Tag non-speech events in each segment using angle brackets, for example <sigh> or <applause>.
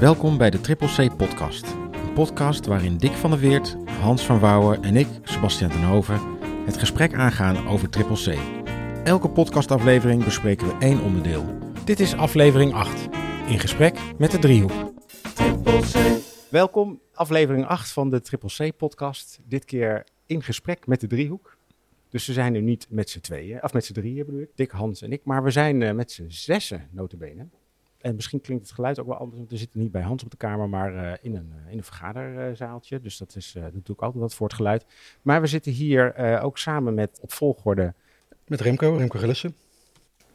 Welkom bij de Triple C Podcast. Een podcast waarin Dick van der Weert, Hans van Wouwen en ik, Sebastian ten Hoven, het gesprek aangaan over Triple C. Elke podcastaflevering bespreken we één onderdeel. Dit is aflevering 8. In gesprek met de driehoek. Triple C. Welkom, aflevering 8 van de Triple C Podcast. Dit keer in gesprek met de driehoek. Dus we zijn er niet met z'n tweeën, of met z'n drieën bedoel ik, Dick, Hans en ik, maar we zijn uh, met z'n zessen notabene. En misschien klinkt het geluid ook wel anders, want we zitten niet bij Hans op de kamer, maar uh, in, een, in een vergaderzaaltje. Dus dat, is, uh, dat doe ik altijd wat voor het geluid. Maar we zitten hier ook samen met op volgorde... Met Remco, Remco Gillissen.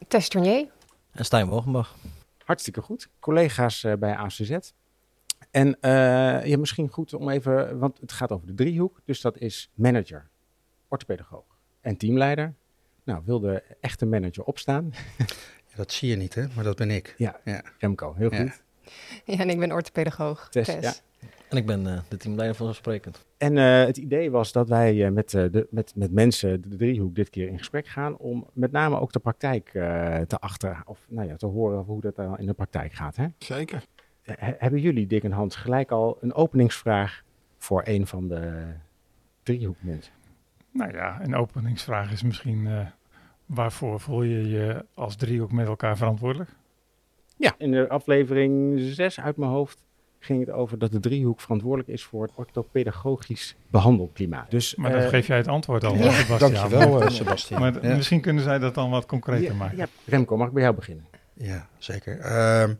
Tess Tournier. En Stijn Wogenbach. Hartstikke goed. Collega's bij ACZ. En ja, misschien goed om even, want het gaat over de driehoek. Dus dat is manager, orthopedagoog en teamleider. Nou, wil de echte manager opstaan? <laughs> Dat zie je niet, hè? Maar dat ben ik. Ja, ja. Remco, heel goed. Ja, en ik ben orthopedagoog. Tess, Tess. Ja. En ik ben uh, de teamleider vanzelfsprekend. En uh, het idee was dat wij uh, met, de, met, met mensen de driehoek dit keer in gesprek gaan om met name ook de praktijk te achter, of nou ja, te horen hoe dat dan in de praktijk gaat. Hè? Zeker. hebben jullie, Dick en Hans, gelijk al een openingsvraag voor een van de driehoekmensen? Nou ja, een openingsvraag is misschien uh, waarvoor voel je je als driehoek met elkaar verantwoordelijk? Ja, in de aflevering 6 uit mijn hoofd ging het over dat de driehoek verantwoordelijk is voor het orthopedagogisch behandelklimaat. Dus, maar dan uh, geef jij het antwoord al, ja. Sebastian. Dankjewel, uh, Sebastian. Maar ja. misschien kunnen zij dat dan wat concreter ja, maken. Ja, Remco, mag ik bij jou beginnen? Ja, zeker. Uh,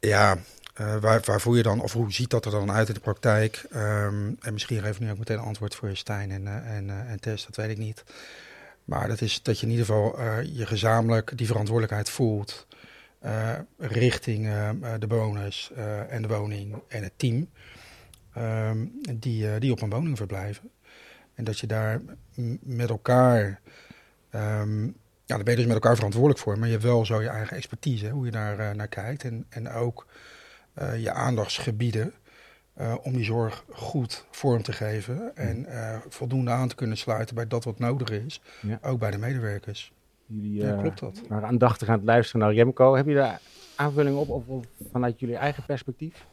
ja, uh, waar, waar voel je dan, of hoe ziet dat er dan uit in de praktijk? Um, en misschien geef ik nu ook meteen een antwoord voor Stijn en, uh, en, uh, en Tess, dat weet ik niet. Maar dat is dat je in ieder geval je gezamenlijk die verantwoordelijkheid voelt richting de bewoners en de woning en het team um, die, die op een woning verblijven. En dat je daar met elkaar, um, ja, daar ben je dus met elkaar verantwoordelijk voor, maar je hebt wel zo je eigen expertise, hoe je daar naar kijkt en, en ook je aandachtsgebieden uh, om die zorg goed vorm te geven en uh, voldoende aan te kunnen sluiten bij dat wat nodig is, ja. ook bij de medewerkers. Jullie ja, klopt dat. waren aandachtig aan het luisteren naar Remco. Heb je daar aanvulling op of, of vanuit jullie eigen perspectief?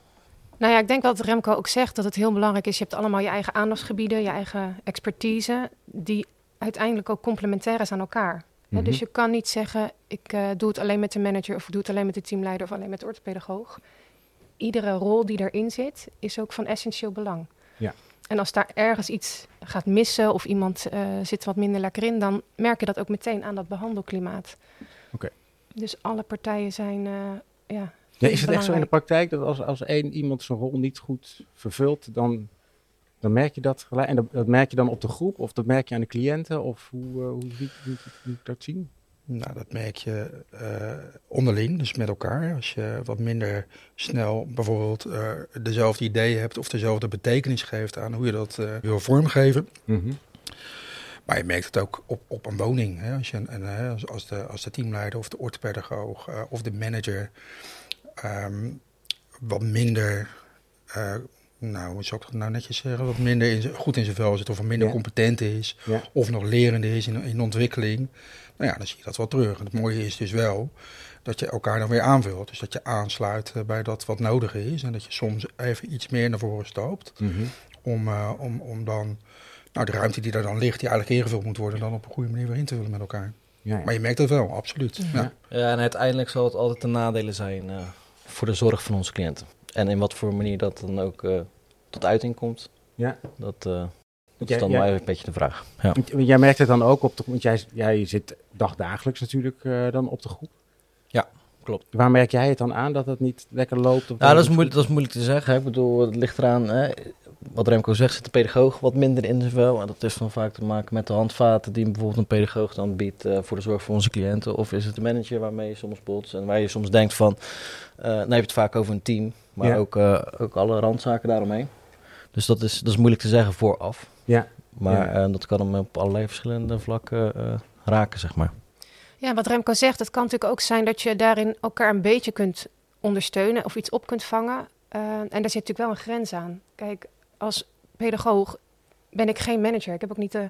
Nou ja, ik denk wat Remco ook zegt, dat het heel belangrijk is. Je hebt allemaal je eigen aandachtsgebieden, je eigen expertise, die uiteindelijk ook complementair is aan elkaar. Mm -hmm. Dus je kan niet zeggen, ik uh, doe het alleen met de manager of doe het alleen met de teamleider of alleen met de orthopedagoog iedere rol die erin zit, is ook van essentieel belang. Ja. En als daar ergens iets gaat missen of iemand uh, zit wat minder lekker in, dan merk je dat ook meteen aan dat behandelklimaat. Oké. Okay. Dus alle partijen zijn, uh, ja. ja is het echt zo in de praktijk dat als, als één iemand zijn rol niet goed vervult, dan, dan merk je dat gelijk? En dat, dat, merk je dan op de groep of dat merk je aan de cliënten? Of hoe, uh, hoe, hoe, hoe, hoe dat zien? Nou, dat merk je uh, onderling, dus met elkaar. Als je wat minder snel bijvoorbeeld uh, dezelfde ideeën hebt of dezelfde betekenis geeft aan hoe je dat uh, wil vormgeven. Mm -hmm. Maar je merkt het ook op, op een woning. Hè? Als, je een, een, als, de, als de teamleider of de orthopedagoog of de manager um, wat minder nou, hoe zou ik dat nou netjes zeggen, wat minder in, goed in zijn vel zit of minder ja. competent is ja. of nog lerende is in, in ontwikkeling, nou ja, dan zie je dat wel terug. En het mooie is dus wel dat je elkaar dan weer aanvult. Dus dat je aansluit bij dat wat nodig is en dat je soms even iets meer naar voren stoopt mm -hmm. om, uh, om, om dan nou, de ruimte die er dan ligt, die eigenlijk ingevuld moet worden, dan op een goede manier weer in te vullen met elkaar. Ja, ja. Maar je merkt het wel, absoluut. Ja. ja, en uiteindelijk zal het altijd een nadelen zijn uh, voor de zorg van onze cliënten. En in wat voor manier dat dan ook uh, tot uiting komt, ja. dat, uh, dat is dan ja, maar een beetje de vraag. Ja. Jij merkt het dan ook op de want jij, jij zit dagdagelijks natuurlijk uh, dan op de groep. Ja, klopt. Waar merk jij het dan aan dat het niet lekker loopt? Of ja, dat is, moeilijk, dat is moeilijk te zeggen. Hè. Ik bedoel, het ligt eraan, hè, wat Remco zegt, zit de pedagoog wat minder in zijn vel. En dat heeft dan vaak te maken met de handvaten die bijvoorbeeld een pedagoog dan biedt uh, voor de zorg voor onze cliënten. Of is het de manager waarmee je soms botst en waar je soms denkt van, uh, dan heb je het vaak over een team, maar ja. ook, uh, ook alle randzaken daaromheen. Dus dat is, dat is moeilijk te zeggen vooraf. Ja. Maar ja. uh, dat kan hem op allerlei verschillende vlakken uh, raken, zeg maar. Ja, wat Remco zegt, het kan natuurlijk ook zijn dat je daarin elkaar een beetje kunt ondersteunen of iets op kunt vangen. Uh, en daar zit natuurlijk wel een grens aan. Kijk, als pedagoog ben ik geen manager. Ik heb ook niet de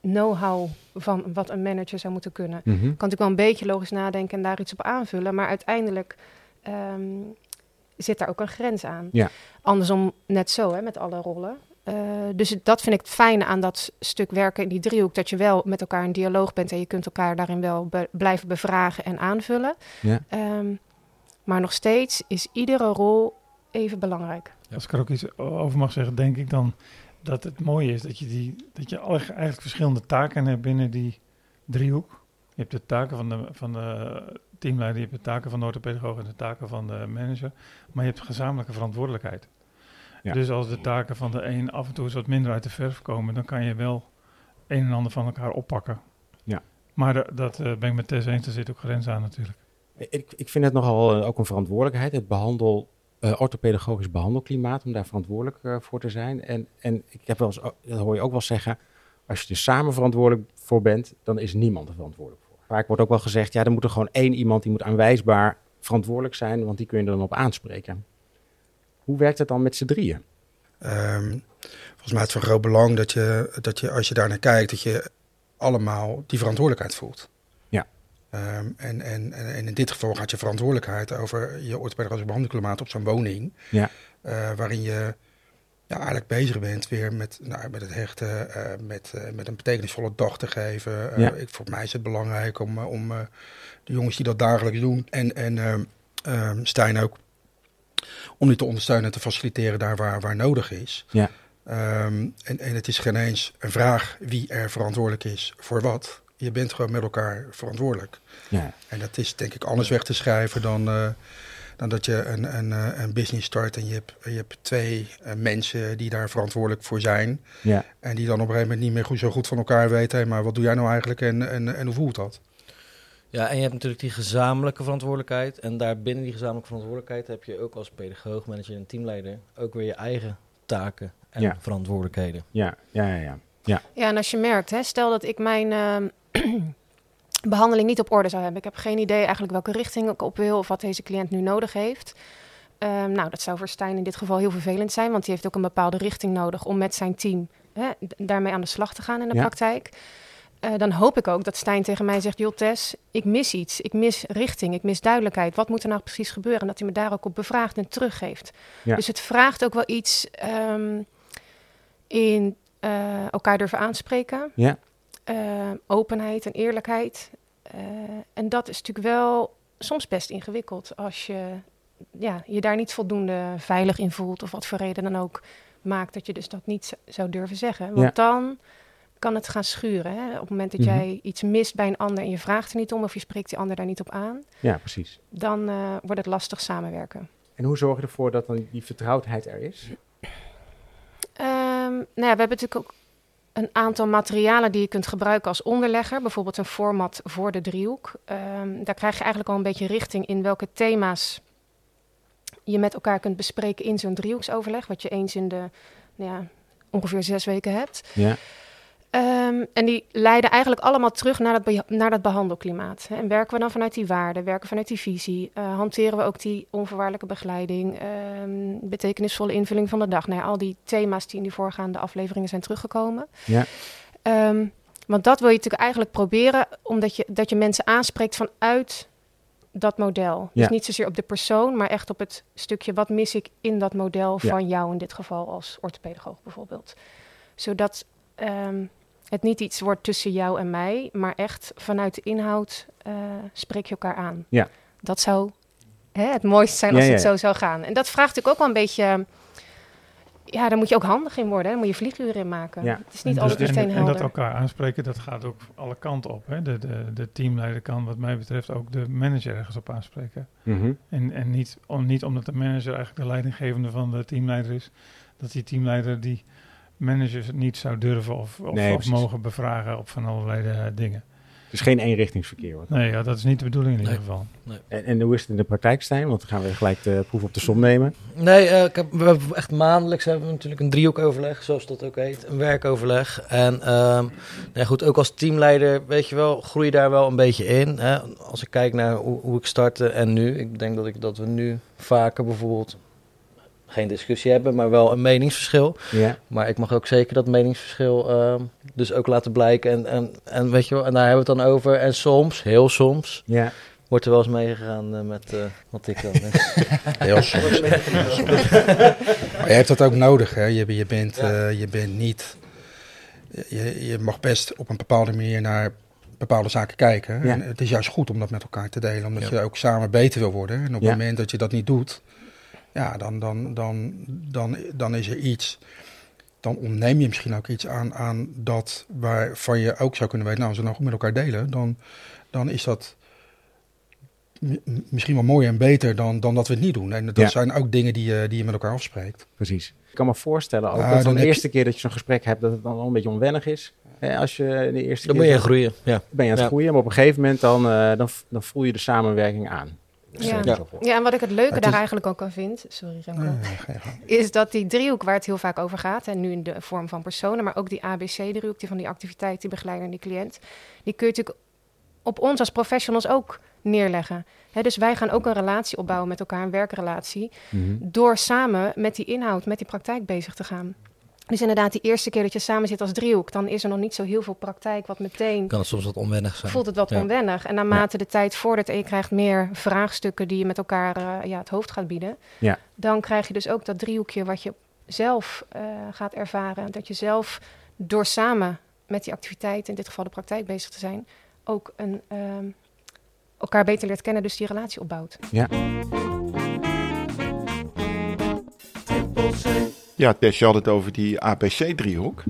know-how van wat een manager zou moeten kunnen. Ik kan natuurlijk wel een beetje logisch nadenken en daar iets op aanvullen. Maar uiteindelijk um, zit daar ook een grens aan. Ja. Andersom net zo, hè, met alle rollen. Uh, dus dat vind ik het fijne aan dat stuk werken in die driehoek. Dat je wel met elkaar in dialoog bent en je kunt elkaar daarin wel be blijven bevragen en aanvullen. Ja. Um, maar nog steeds is iedere rol even belangrijk. Als ik er ook iets over mag zeggen, denk ik dan dat het mooie is dat je, die, dat je eigenlijk verschillende taken hebt binnen die driehoek. Je hebt de taken van de, van de teamleider, je hebt de taken van de orthopedagoog en de taken van de manager. Maar je hebt gezamenlijke verantwoordelijkheid. Ja. Dus als de taken van de een af en toe eens wat minder uit de verf komen, dan kan je wel een en ander van elkaar oppakken. Ja. Maar de, dat uh, ben ik met Tess eens, er zit ook grens aan natuurlijk. Ik, ik vind het nogal uh, ook een verantwoordelijkheid, het behandel, uh, orthopedagogisch behandelklimaat, om daar verantwoordelijk voor te zijn. En, en ik heb wel eens, dat hoor je ook wel zeggen, als je er samen verantwoordelijk voor bent, dan is niemand er verantwoordelijk voor. Vaak wordt ook wel gezegd, ja, er moet er gewoon één iemand, die moet aanwijsbaar verantwoordelijk zijn, want die kun je er dan op aanspreken. Hoe werkt het dan met z'n drieën? Um, volgens mij is het van groot belang dat je, dat je, als je daar naar kijkt, dat je allemaal die verantwoordelijkheid voelt. Ja. Um, en, en, en in dit geval gaat je verantwoordelijkheid over je orthopedagogisch behandelklimaat op zo'n woning. Ja. Uh, waarin je ja, eigenlijk bezig bent weer met, nou, met het hechten, uh, met, uh, met een betekenisvolle dag te geven. Ja. ik, voor mij is het belangrijk om, om de jongens die dat dagelijks doen en, en ehm, Stijn ook om die te ondersteunen en te faciliteren daar waar, waar nodig is. Ja. Um, en, en het is geen eens een vraag wie er verantwoordelijk is voor wat. Je bent gewoon met elkaar verantwoordelijk. Ja. En dat is denk ik anders weg te schrijven dan, uh, dan dat je een, een, een business start en je hebt, je hebt twee uh, mensen die daar verantwoordelijk voor zijn. Ja. En die dan op een gegeven moment niet meer goed, zo goed van elkaar weten. Hey, maar wat doe jij nou eigenlijk en, en, en hoe voelt dat? Ja, en je hebt natuurlijk die gezamenlijke verantwoordelijkheid. En daar binnen die gezamenlijke verantwoordelijkheid heb je ook als pedagoog, manager en teamleider ook weer je eigen taken en Ja. verantwoordelijkheden. Ja, ja, ja, ja. Ja, Ja, en als je merkt, hè, stel dat ik mijn ehm, <clears throat> behandeling niet op orde zou hebben. Ik heb geen idee eigenlijk welke richting ik op wil of wat deze cliënt nu nodig heeft. Ehm, nou, dat zou voor Stijn in dit geval heel vervelend zijn, want die heeft ook een bepaalde richting nodig om met zijn team hè, daarmee aan de slag te gaan in de Ja. praktijk. Eh, dan hoop ik ook dat Stijn tegen mij zegt: Joh, Tess, ik mis iets. Ik mis richting. Ik mis duidelijkheid. Wat moet er nou precies gebeuren? En dat hij me daar ook op bevraagt en teruggeeft. Ja. Dus het vraagt ook wel iets ehm, in eh, elkaar durven aanspreken. Ja. Eh, openheid en eerlijkheid. Eh, en dat is natuurlijk wel soms best ingewikkeld als je ja, je daar niet voldoende veilig in voelt of wat voor reden dan ook maakt dat je dus dat niet zou durven zeggen. Want dan kan het gaan schuren. Hè? Op het moment dat Mhm. jij iets mist bij een ander en je vraagt er niet om of je spreekt die ander daar niet op aan, ja, precies. dan eh, wordt het lastig samenwerken. En hoe zorg je ervoor dat dan die vertrouwdheid er is? Ehm, nou ja, we hebben natuurlijk ook een aantal materialen die je kunt gebruiken als onderlegger. Bijvoorbeeld een format voor de driehoek. Ehm, daar krijg je eigenlijk al een beetje richting in welke thema's je met elkaar kunt bespreken in zo'n driehoeksoverleg. Wat je eens in de nou ja, ongeveer zes weken hebt. Ja, Ehm, en die leiden eigenlijk allemaal terug naar dat, beha- naar dat behandelklimaat. hè. En werken we dan vanuit die waarden, werken we vanuit die visie, eh, hanteren we ook die onvoorwaardelijke begeleiding, ehm, betekenisvolle invulling van de dag. Nou ja, al die thema's die in die voorgaande afleveringen zijn teruggekomen. Ja. Ehm, want dat wil je natuurlijk eigenlijk proberen, omdat je, dat je mensen aanspreekt vanuit dat model. Ja. Dus niet zozeer op de persoon, maar echt op het stukje wat mis ik in dat model Ja. van jou in dit geval als orthopedagoog bijvoorbeeld. Zodat het niet iets wordt tussen jou en mij, maar echt vanuit de inhoud eh, spreek je elkaar aan. Ja. Dat zou hè, het mooiste zijn als Ja, ja, het zo zou gaan. En dat vraagt natuurlijk ook wel een beetje... Ja, daar moet je ook handig in worden. Hè? Daar moet je vlieguren in maken. Ja. Het is niet En altijd dus- en, meteen en helder. dat elkaar aanspreken, dat gaat ook alle kanten op. Hè? De, de, de teamleider kan wat mij betreft ook de manager ergens op aanspreken. Mhm. En, en niet, om, niet omdat de manager eigenlijk de leidinggevende van de teamleider is, dat die teamleider die managers niet zou durven of, of, Nee, of mogen bevragen op van allerlei eh, dingen. Dus geen eenrichtingsverkeer. Nee, ja, dat is niet de bedoeling in Nee. ieder geval. En, en hoe is het in de praktijk, Stijn? Want dan gaan we gelijk de proef op de som nemen. Nee, eh, ik heb, we hebben echt maandelijks hebben we natuurlijk een driehoekoverleg, zoals dat ook heet. Een werkoverleg. En ehm, nou ja, goed, ook als teamleider, weet je wel, groei je daar wel een beetje in. Hè? Als ik kijk naar hoe, hoe ik startte en nu. Ik denk dat, ik, dat we nu vaker bijvoorbeeld geen discussie hebben, maar wel een meningsverschil. Ja, Maar ik mag ook zeker dat meningsverschil ehm, dus ook laten blijken. En, en, en weet je wel, en daar hebben we het dan over. En soms, heel soms, ja, Wordt er wel eens meegegaan uh, met uh, wat ik dan... <laughs> Heel soms. <laughs> maar je hebt dat ook nodig, hè. Je, je, bent, uh, je bent niet... Je, je mag best op een bepaalde manier naar bepaalde zaken kijken. Ja. En het is juist goed om dat met elkaar te delen, omdat je ook samen beter wil worden. En op het moment dat je dat niet doet, ja, dan, dan, dan, dan, dan is er iets. Dan ontneem je misschien ook iets aan, aan dat waarvan je ook zou kunnen weten, nou, als we nou goed met elkaar delen, dan, dan is dat misschien wel mooier en beter dan, dan dat we het niet doen. En dat zijn ook dingen die je, die je met elkaar afspreekt. Precies. Ik kan me voorstellen, ook dat de eerste keer dat je zo'n gesprek hebt, dat het dan wel een beetje onwennig is. als je de eerste dan keer... ben je groeien, ja. Ben je aan het groeien, maar op een gegeven moment dan, uh, dan, dan voel je de samenwerking aan. Ja. Ja. ja, en wat ik het leuke daar eigenlijk ook aan vind, sorry Remco, is dat die driehoek waar het heel vaak over gaat, en nu in de vorm van personen, maar ook die ABC-driehoek, die van die activiteit, die begeleider en die cliënt, die kun je natuurlijk op ons als professionals ook neerleggen. dus wij gaan ook een relatie opbouwen met elkaar, een werkrelatie, mhm. door samen met die inhoud, met die praktijk bezig te gaan. Dus inderdaad, die eerste keer dat je samen zit als driehoek, dan is er nog niet zo heel veel praktijk wat meteen... Kan het soms wat onwennig zijn. Voelt het wat onwennig. En naarmate de tijd vordert en je krijgt meer vraagstukken die je met elkaar uh, ja, het hoofd gaat bieden, ja. dan krijg je dus ook dat driehoekje wat je zelf uh, gaat ervaren. Dat je zelf door samen met die activiteit, in dit geval de praktijk bezig te zijn, ook een, uh, elkaar beter leert kennen, dus die relatie opbouwt. Ja. Ja, Tess, je had het over die APC-driehoek.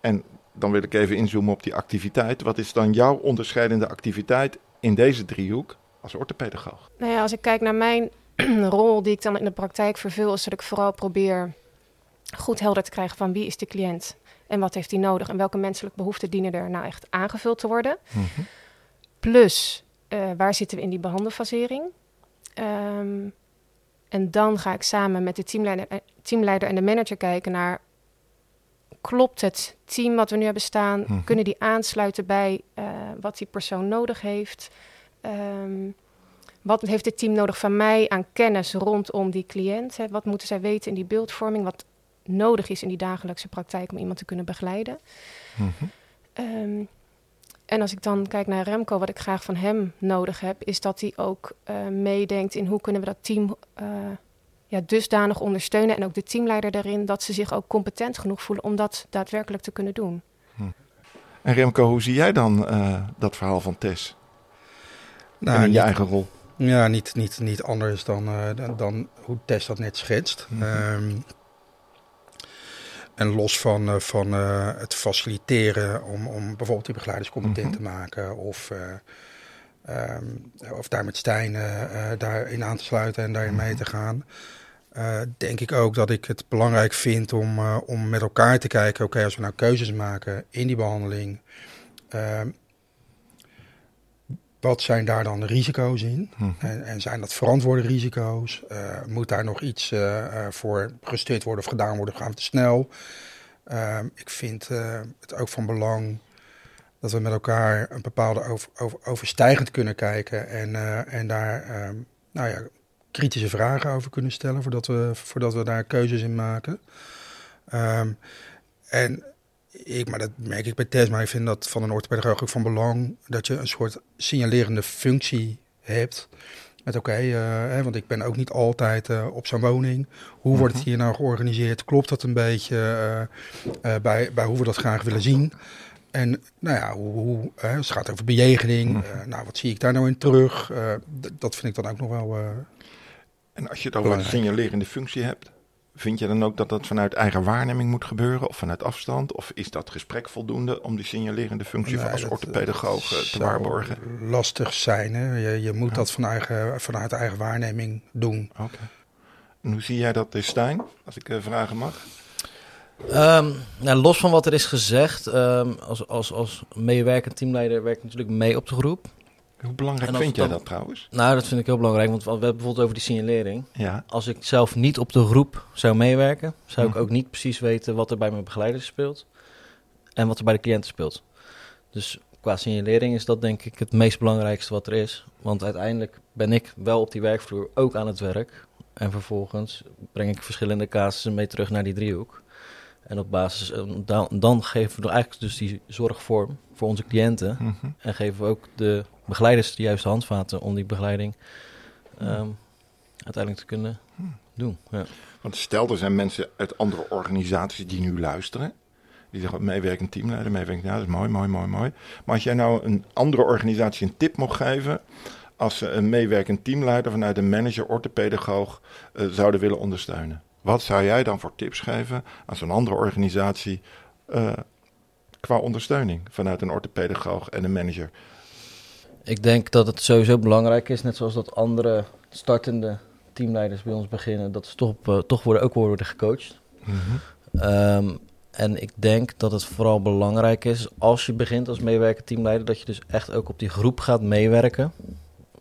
En dan wil ik even inzoomen op die activiteit. Wat is dan jouw onderscheidende activiteit in deze driehoek als orthopedagoog? Nou ja, als ik kijk naar mijn <clears throat> rol die ik dan in de praktijk vervul, is dat ik vooral probeer goed helder te krijgen van wie is de cliënt en wat heeft hij nodig en welke menselijke behoeften dienen er nou echt aangevuld te worden. Mm -hmm. Plus, uh, waar zitten we in die behandelfasering? Um, en dan ga ik samen met de teamleider, eh, teamleider en de manager kijken naar... klopt het team wat we nu hebben staan? -hmm. Kunnen die aansluiten bij uh, wat die persoon nodig heeft? Um, wat heeft het team nodig van mij aan kennis rondom die cliënt? Hè? Wat moeten zij weten in die beeldvorming? Wat nodig is in die dagelijkse praktijk om iemand te kunnen begeleiden? Mm -hmm. um, en als ik dan kijk naar Remco, wat ik graag van hem nodig heb, is dat hij ook uh, meedenkt in hoe kunnen we dat team uh, ja, dusdanig ondersteunen. En ook de teamleider daarin, dat ze zich ook competent genoeg voelen om dat daadwerkelijk te kunnen doen. Hm. En Remco, hoe zie jij dan uh, dat verhaal van Tess? Nou, in je niet, eigen rol? Ja, niet, niet, niet anders dan, dan, dan, hoe Tess dat net schetst. Mm -hmm. um, en los van, uh, van uh, het faciliteren om, om bijvoorbeeld die begeleiders competent mm -hmm. te maken of, uh, um, of daar met Stijn daarin aan te sluiten en daarin mee te gaan. denk ik ook dat ik het belangrijk vind om, om met elkaar te kijken, oké, okay, als we nou keuzes maken in die behandeling, ehm, wat zijn daar dan de risico's in? Hm. En, en, zijn dat verantwoorde risico's? Uh, moet daar nog iets uh, uh, voor gestuurd worden of gedaan worden? Gaan we te snel? Ehm, ik vind het ook van belang dat we met elkaar een bepaalde over, over, overstijgend kunnen kijken en, en daar ehm, nou ja, kritische vragen over kunnen stellen voordat we, voordat we daar keuzes in maken. Um, en ik, maar dat merk ik bij Tess, maar ik vind dat van een orthopedagoog ook van belang dat je een soort signalerende functie hebt. Met oké, okay, uh, want ik ben ook niet altijd uh, op zo'n woning. Hoe wordt het mhm. hier nou georganiseerd? Klopt dat een beetje uh, bij, bij hoe we dat graag willen zien? En nou ja, hoe, hoe het gaat over bejegening. Mm. nou, wat zie ik daar nou in terug? dat vind ik dan ook nog wel. en als je het over een signalerende functie hebt, Vind je dan ook dat dat vanuit eigen waarneming moet gebeuren of vanuit afstand? Of is dat gesprek voldoende om die signalerende functie nee, als orthopedagoog te waarborgen? Lastig zijn. Hè? Je, je moet ja. dat van eigen, vanuit eigen waarneming doen. Oké. Okay. En hoe zie jij dat, Stijn, als ik uh, vragen mag? Um, nou, los van wat er is gezegd, um, als, als, als meewerkend teamleider werk ik natuurlijk mee op de groep. Hoe belangrijk vind jij dat trouwens? Nou, dat vind ik heel belangrijk, want we hebben bijvoorbeeld over die signalering. Ja. Als ik zelf niet op de groep zou meewerken, zou hm. ik ook niet precies weten wat er bij mijn begeleiders speelt en wat er bij de cliënten speelt. Dus qua signalering is dat denk ik het meest belangrijkste wat er is. Want uiteindelijk ben ik wel op die werkvloer ook aan het werk. En vervolgens breng ik verschillende casussen mee terug naar die driehoek. En op basis, dan, dan geven we eigenlijk dus die zorg vorm voor onze cliënten. Mm -hmm. En geven we ook de begeleiders de juiste handvaten om die begeleiding ehm, uiteindelijk te kunnen doen. Ja. Want stel, er zijn mensen uit andere organisaties die nu luisteren. Die zeggen, meewerkend teamleider, meewerkend, ja, dat is mooi, mooi, mooi, mooi. Maar als jij nou een andere organisatie een tip mocht geven... als ze een meewerkend teamleider vanuit een manager, orthopedagoog uh, zouden willen ondersteunen. Wat zou jij dan voor tips geven aan zo'n andere organisatie... Uh, qua ondersteuning vanuit een orthopedagoog en een manager? Ik denk dat het sowieso belangrijk is, net zoals dat andere startende teamleiders bij ons beginnen, dat ze toch, uh, toch worden, ook worden gecoacht. Mm -hmm. um, en ik denk dat het vooral belangrijk is als je begint als meewerker teamleider, dat je dus echt ook op die groep gaat meewerken.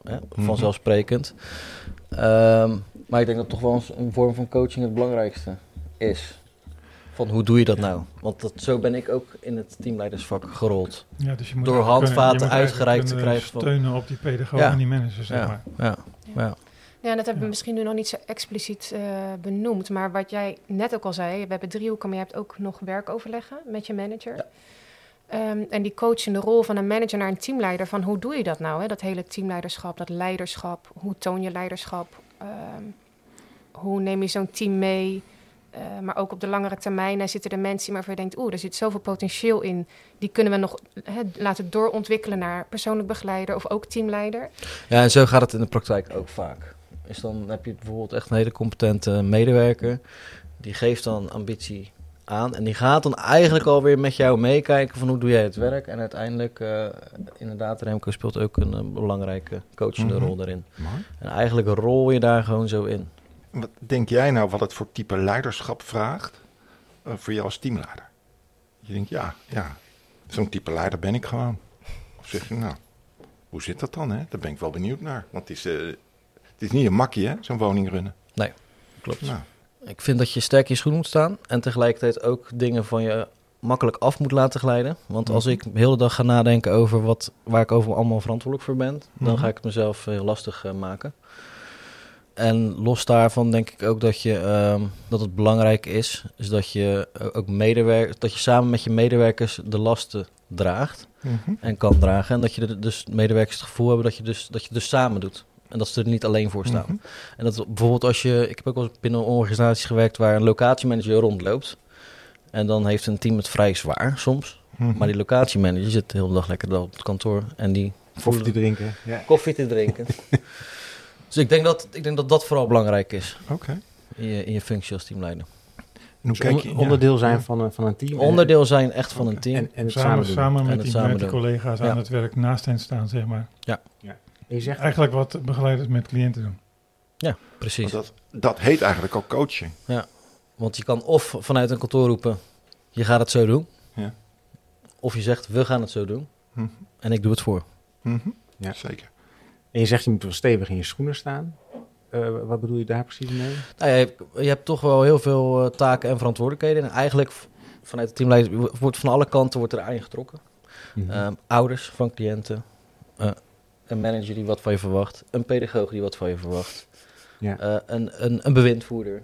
Hè, vanzelfsprekend. Mm -hmm. um, maar ik denk dat toch wel een vorm van coaching het belangrijkste is. Van hoe doe je dat nou? Want dat, zo ben ik ook in het teamleidersvak gerold. Ja, dus je moet Door handvaten uitgereikt te krijgen. Van... steunen op die pedagoog ja. en die managers, zeg ja. maar. Ja, ja. Ja, dat hebben we misschien nu nog niet zo expliciet uh, benoemd. Maar wat jij net ook al zei, we hebben driehoeken, maar je hebt ook nog werkoverleggen met je manager. Ja. Um, en die coachende rol van een manager naar een teamleider, van hoe doe je dat nou? Hè? Dat hele teamleiderschap, dat leiderschap, hoe toon je leiderschap? Um, hoe neem je zo'n team mee? Uh, maar ook op de langere termijn zitten er mensen waarvan je denkt... oeh, er zit zoveel potentieel in. Die kunnen we nog hè, laten doorontwikkelen naar persoonlijk begeleider of ook teamleider. Ja, en zo gaat het in de praktijk ook vaak. Is dan heb je bijvoorbeeld echt een hele competente medewerker. Die geeft dan ambitie aan. En die gaat dan eigenlijk alweer met jou meekijken van hoe doe jij het werk. En uiteindelijk, uh, inderdaad, Remco speelt ook een, een belangrijke coachende mm -hmm. rol daarin. En eigenlijk rol je daar gewoon zo in. Wat denk jij nou wat het voor type leiderschap vraagt uh, voor jou als teamleider? Je denkt, ja, ja, zo'n type leider ben ik gewoon. Of zeg je, nou, hoe zit dat dan? Hè? Daar ben ik wel benieuwd naar. Want het is, uh, het is niet een makkie, hè, zo'n woning runnen. Nee, klopt. Nou. Ik vind dat je sterk in je schoen moet staan en tegelijkertijd ook dingen van je makkelijk af moet laten glijden. Want als ik de hele dag ga nadenken over wat, waar ik over allemaal verantwoordelijk voor ben, dan ga ik het mezelf heel lastig uh, maken. En los daarvan denk ik ook dat, je, um, dat het belangrijk is, is dat je ook medewerkers, dat je samen met je medewerkers de lasten draagt mm -hmm. en kan dragen. En dat je dus medewerkers het gevoel hebben dat je dus, dat je dus samen doet. En dat ze er niet alleen voor staan. Mm -hmm. En dat bijvoorbeeld als je, ik heb ook wel binnen organisaties gewerkt waar een locatiemanager rondloopt. En dan heeft een team het vrij zwaar soms. Mm -hmm. Maar die locatiemanager zit de hele dag lekker op het kantoor en die koffie te drinken. Ja. Koffie te drinken. <laughs> Dus ik denk dat, ik denk dat dat vooral belangrijk is. Okay. In, je, in je functie als teamleider. En hoe kijk je, dus onderdeel zijn van, een, van een team. Onderdeel zijn echt van okay. een team. En, en het samen, samen, samen met, die, samen met die collega's ja. aan het werk naast hen staan, zeg maar. Ja. ja. Je zegt eigenlijk wat begeleiders met cliënten doen. Ja, precies. Dat, dat heet eigenlijk ook coaching. Ja, want je kan of vanuit een kantoor roepen, je gaat het zo doen. Ja. Of je zegt, we gaan het zo doen. Mm -hmm. En ik doe het voor. Mm -hmm. Ja, zeker. En je zegt je moet wel stevig in je schoenen staan. Uh, wat bedoel je daar precies mee? Nou, je, hebt, je hebt toch wel heel veel uh, taken en verantwoordelijkheden. En eigenlijk vanuit het teamleider wordt van alle kanten wordt er aangetrokken. Mm -hmm. um, ouders van cliënten, uh, een manager die wat van je verwacht, een pedagoog die wat van je verwacht, ja. een, een, een bewindvoerder.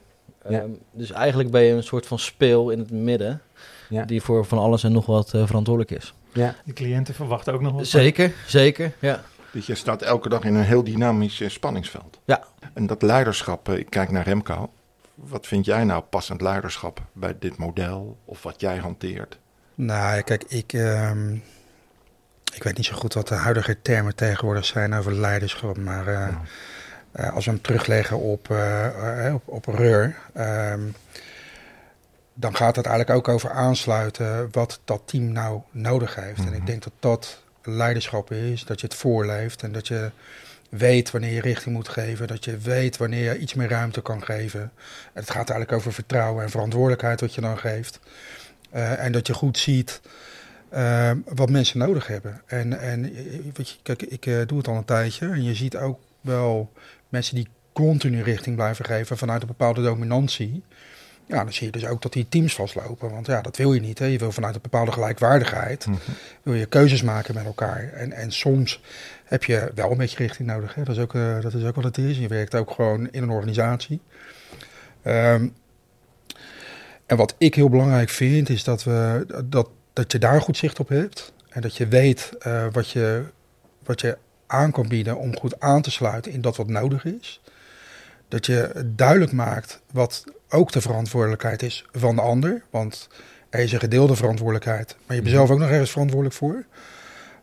Ja. Um, dus eigenlijk ben je een soort van speel in het midden, ja. die voor van alles en nog wat verantwoordelijk is. Ja. De cliënten verwachten ook nog wat. Zeker, zeker, ja. Dus je staat elke dag in een heel dynamisch spanningsveld. Ja. En dat leiderschap, ik kijk naar Remco. Wat vind jij nou passend leiderschap bij dit model of wat jij hanteert? Nou, kijk, ik, uh, ik weet niet zo goed wat de huidige termen tegenwoordig zijn over leiderschap. Maar uh, ja. uh, als we hem terugleggen op, uh, op, op REUR, ehm, dan gaat het eigenlijk ook over aansluiten wat dat team nou nodig heeft. Mm -hmm. En ik denk dat dat leiderschap is, dat je het voorleeft en dat je weet wanneer je richting moet geven, dat je weet wanneer je iets meer ruimte kan geven. En het gaat eigenlijk over vertrouwen en verantwoordelijkheid wat je dan geeft. Uh, en dat je goed ziet uh, wat mensen nodig hebben. En, en je, kijk, ik doe het al een tijdje en je ziet ook wel mensen die continu richting blijven geven vanuit een bepaalde dominantie. Ja, dan zie je dus ook dat die teams vastlopen. Want ja, dat wil je niet. Hè. Je wil vanuit een bepaalde gelijkwaardigheid, mm -hmm. wil je keuzes maken met elkaar. En, en soms heb je wel een beetje richting nodig. Hè. Dat, is ook, uh, dat is ook wat het is. Je werkt ook gewoon in een organisatie. Um, en wat ik heel belangrijk vind, is dat, we, dat, dat je daar goed zicht op hebt. En dat je weet uh, wat, je, wat je aan kan bieden om goed aan te sluiten in dat wat nodig is. Dat je duidelijk maakt wat ook de verantwoordelijkheid is van de ander. Want er is een gedeelde verantwoordelijkheid, maar je bent zelf ook nog ergens verantwoordelijk voor.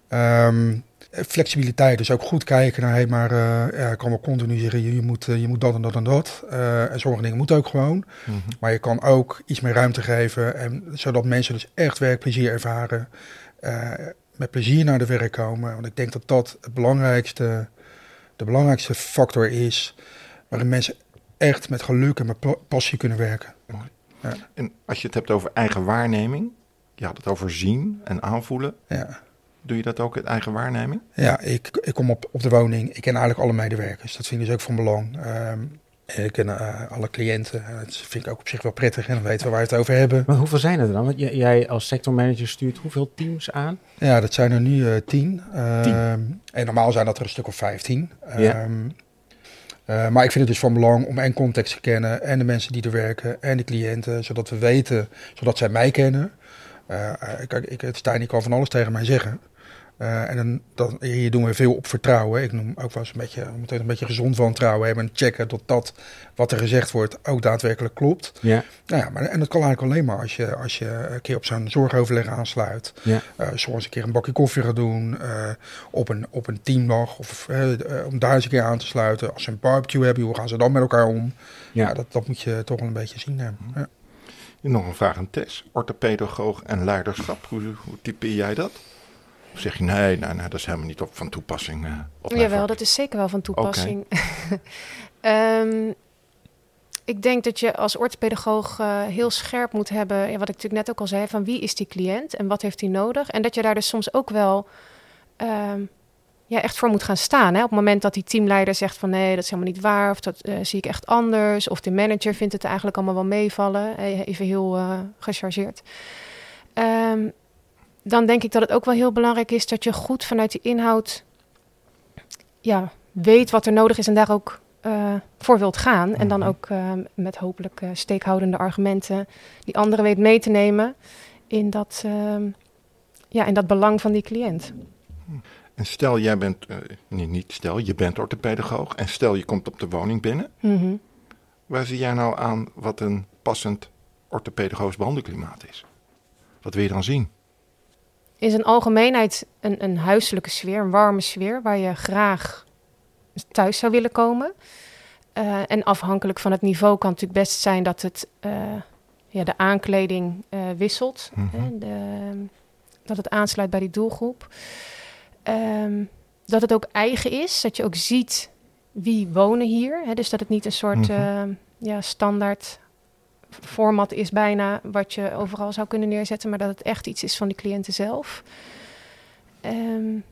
Ehm, flexibiliteit, dus ook goed kijken naar, hey, maar uh, ja, ik kan wel continu zeggen, je, je, moet, je moet dat en dat en dat. Uh, en sommige dingen moeten ook gewoon. Mm -hmm. Maar je kan ook iets meer ruimte geven, en, zodat mensen dus echt werkplezier ervaren. Uh, met plezier naar de werk komen. Want ik denk dat dat het belangrijkste, de belangrijkste factor is waarin mensen echt met geluk en met passie kunnen werken. Ja. En als je het hebt over eigen waarneming, je had het over zien en aanvoelen. Ja. Doe je dat ook in eigen waarneming? Ja, ik, ik kom op, op de woning. Ik ken eigenlijk alle medewerkers. Dat vind ik dus ook van belang. Um, ik ken uh, alle cliënten. Dat vind ik ook op zich wel prettig. En dan weten we waar we het over hebben. Maar hoeveel zijn er dan? Want jij als sectormanager stuurt hoeveel teams aan? Ja, dat zijn er nu uh, tien. Uh, tien. En normaal zijn dat er een stuk of vijftien. Ja. Um, uh, maar ik vind het dus van belang om en context te kennen en de mensen die er werken en de cliënten, zodat we weten, zodat zij mij kennen. Uh, kijk, ik, Stijn kan van alles tegen mij zeggen. Uh, en dan, dan, hier doen we veel op vertrouwen. Ik noem ook wel eens een beetje, we moeten een beetje gezond wantrouwen hebben en checken dat dat wat er gezegd wordt ook daadwerkelijk klopt. Ja. Nou ja, maar, en dat kan eigenlijk alleen maar als je, als je een keer op zo'n zorgoverleg aansluit. Ja. Uh, soms een keer een bakje koffie gaat doen, uh, op, een, op een teamdag of om daar eens een keer aan te sluiten. Als ze een barbecue hebben, hoe gaan ze dan met elkaar om? Ja. ja dat, dat moet je toch wel een beetje zien. Ja. Nog een vraag aan Tess. Orthopedagoog en leiderschap, hoe, hoe typeer jij dat? Of zeg je nee, nee, nee, dat is helemaal niet op van toepassing? Uh, op Jawel, dat is zeker wel van toepassing. Okay. <laughs> um, ik denk dat je als orthopedagoog uh, heel scherp moet hebben, ja, wat ik natuurlijk net ook al zei, van wie is die cliënt en wat heeft hij nodig? En dat je daar dus soms ook wel um, ja, echt voor moet gaan staan. Hè? Op het moment dat die teamleider zegt van nee, dat is helemaal niet waar, of dat uh, zie ik echt anders, of de manager vindt het eigenlijk allemaal wel meevallen, even heel gechargeerd. Um, dan denk ik dat het ook wel heel belangrijk is dat je goed vanuit die inhoud ja, weet wat er nodig is en daar ook uh, voor wilt gaan. En dan ook uh, met hopelijk uh, steekhoudende argumenten die anderen weet mee te nemen in dat, ja, in dat belang van die cliënt. En stel jij bent, niet, niet stel, je bent orthopedagoog en stel je komt op de woning binnen. Mm -hmm. Waar zie jij nou aan wat een passend orthopedagogisch behandelklimaat is? Wat wil je dan zien? In zijn algemeenheid een, een huiselijke sfeer, een warme sfeer, waar je graag thuis zou willen komen. Uh, en afhankelijk van het niveau kan het natuurlijk best zijn dat het, uh, ja, de aankleding uh, wisselt. Mhm. Hè, de, dat het aansluit bij die doelgroep. Um, dat het ook eigen is, dat je ook ziet wie wonen hier. Hè, dus dat het niet een soort Mhm. ja, standaard format is bijna wat je overal zou kunnen neerzetten, maar dat het echt iets is van die cliënten zelf. Um,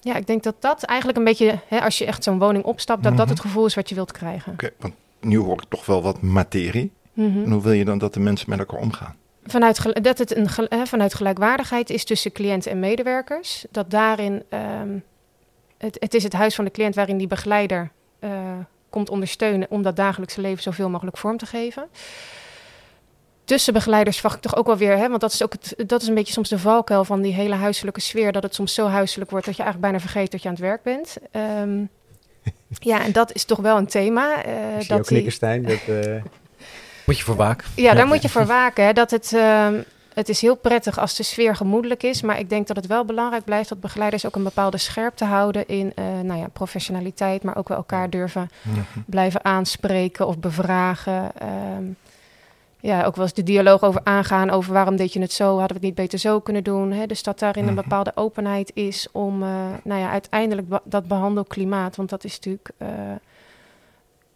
ja, ik denk dat dat eigenlijk een beetje, hè, als je echt zo'n woning opstapt, dat dat het gevoel is wat je wilt krijgen. Oké, want nu hoor ik toch wel wat materie. Mhm. En hoe wil je dan dat de mensen met elkaar omgaan? Vanuit, dat het een, hè, vanuit gelijkwaardigheid is tussen cliënt en medewerkers. Dat daarin, ehm, het, het is het huis van de cliënt waarin die begeleider eh, komt ondersteunen om dat dagelijkse leven zoveel mogelijk vorm te geven. Tussen begeleiders verwacht ik toch ook wel weer, hè, want dat is ook het, dat is een beetje soms de valkuil van die hele huiselijke sfeer, dat het soms zo huiselijk wordt dat je eigenlijk bijna vergeet dat je aan het werk bent. Ehm, <laughs> ja, en dat is toch wel een thema. eh, Ik zie jou dat die. Dat, eh, Moet je voor waken. ja, daar moet je voor waken. Hè, dat het, ehm, het is heel prettig als de sfeer gemoedelijk is. Maar ik denk dat het wel belangrijk blijft dat begeleiders ook een bepaalde scherpte houden in eh, nou ja, professionaliteit. Maar ook wel elkaar durven blijven aanspreken of bevragen. Ehm, ja, ook wel eens de dialoog over aangaan over waarom deed je het zo, hadden we het niet beter zo kunnen doen. Hè? Dus dat daarin een Mhm. bepaalde openheid is om eh, nou ja, uiteindelijk dat behandelklimaat, want dat is natuurlijk eh,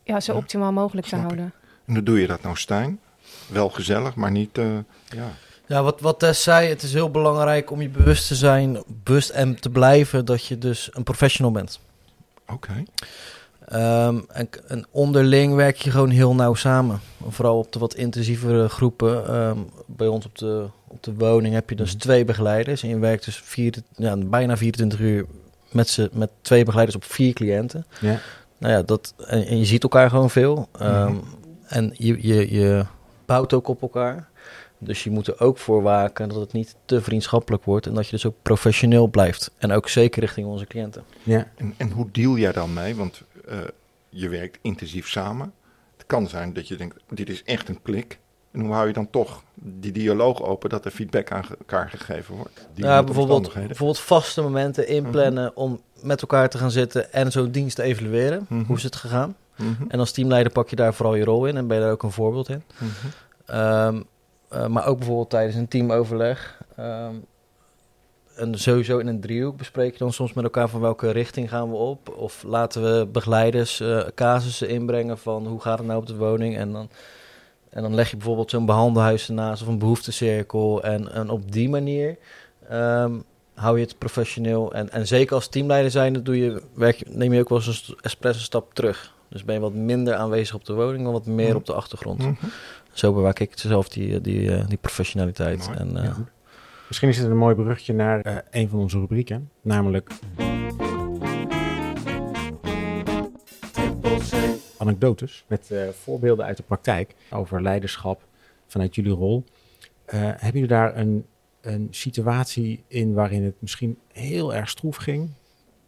ja, zo optimaal mogelijk te ik. houden. En hoe doe je dat nou, Stijn? Wel gezellig, maar niet... ja. Ja, wat, wat Tess zei, het is heel belangrijk om je bewust te zijn, bewust en te blijven dat je dus een professional bent. Oké. Ehm, en, en onderling werk je gewoon heel nauw samen. Vooral op de wat intensievere groepen. Ehm, bij ons op de, op de woning heb je dus Mhm. twee begeleiders. En je werkt dus vier, ja, bijna 24 uur met, ze, met twee begeleiders op vier cliënten. ja. Nou ja, dat, en, en je ziet elkaar gewoon veel. Ehm, Mhm. En je, je, je bouwt ook op elkaar. Dus je moet er ook voor waken dat het niet te vriendschappelijk wordt en dat je dus ook professioneel blijft. En ook zeker richting onze cliënten. Ja. En, en hoe deal jij dan mee? Want uh, je werkt intensief samen. Het kan zijn dat je denkt, dit is echt een klik. En hoe hou je dan toch die dialoog open dat er feedback aan elkaar gegeven wordt? Ja, bijvoorbeeld, bijvoorbeeld vaste momenten inplannen mhm. om met elkaar te gaan zitten en zo'n dienst te evalueren. Mhm. Hoe is het gegaan? Mhm. En als teamleider pak je daar vooral je rol in en ben je daar ook een voorbeeld in. Um, uh, maar ook bijvoorbeeld tijdens een teamoverleg. Um, en sowieso in een driehoek bespreek je dan soms met elkaar van welke richting gaan we op. Of laten we begeleiders uh, casussen inbrengen van hoe gaat het nou op de woning. En dan, en dan leg je bijvoorbeeld zo'n behandelhuis ernaast of een behoeftecirkel. En, en op die manier um, hou je het professioneel. En, en zeker als teamleider zijn, doe je, werk, neem je ook wel eens een espresso stap terug. Dus ben je wat minder aanwezig op de woning, maar wat meer mhm. op de achtergrond. Mm -hmm. Zo bewaak ik zelf die, die, eh, die professionaliteit. en, uh, Misschien is het een mooi bruggetje naar een van onze rubrieken, namelijk anekdotes met voorbeelden uit de praktijk over leiderschap vanuit jullie rol. hebben jullie daar een, een situatie in waarin het misschien heel erg stroef ging?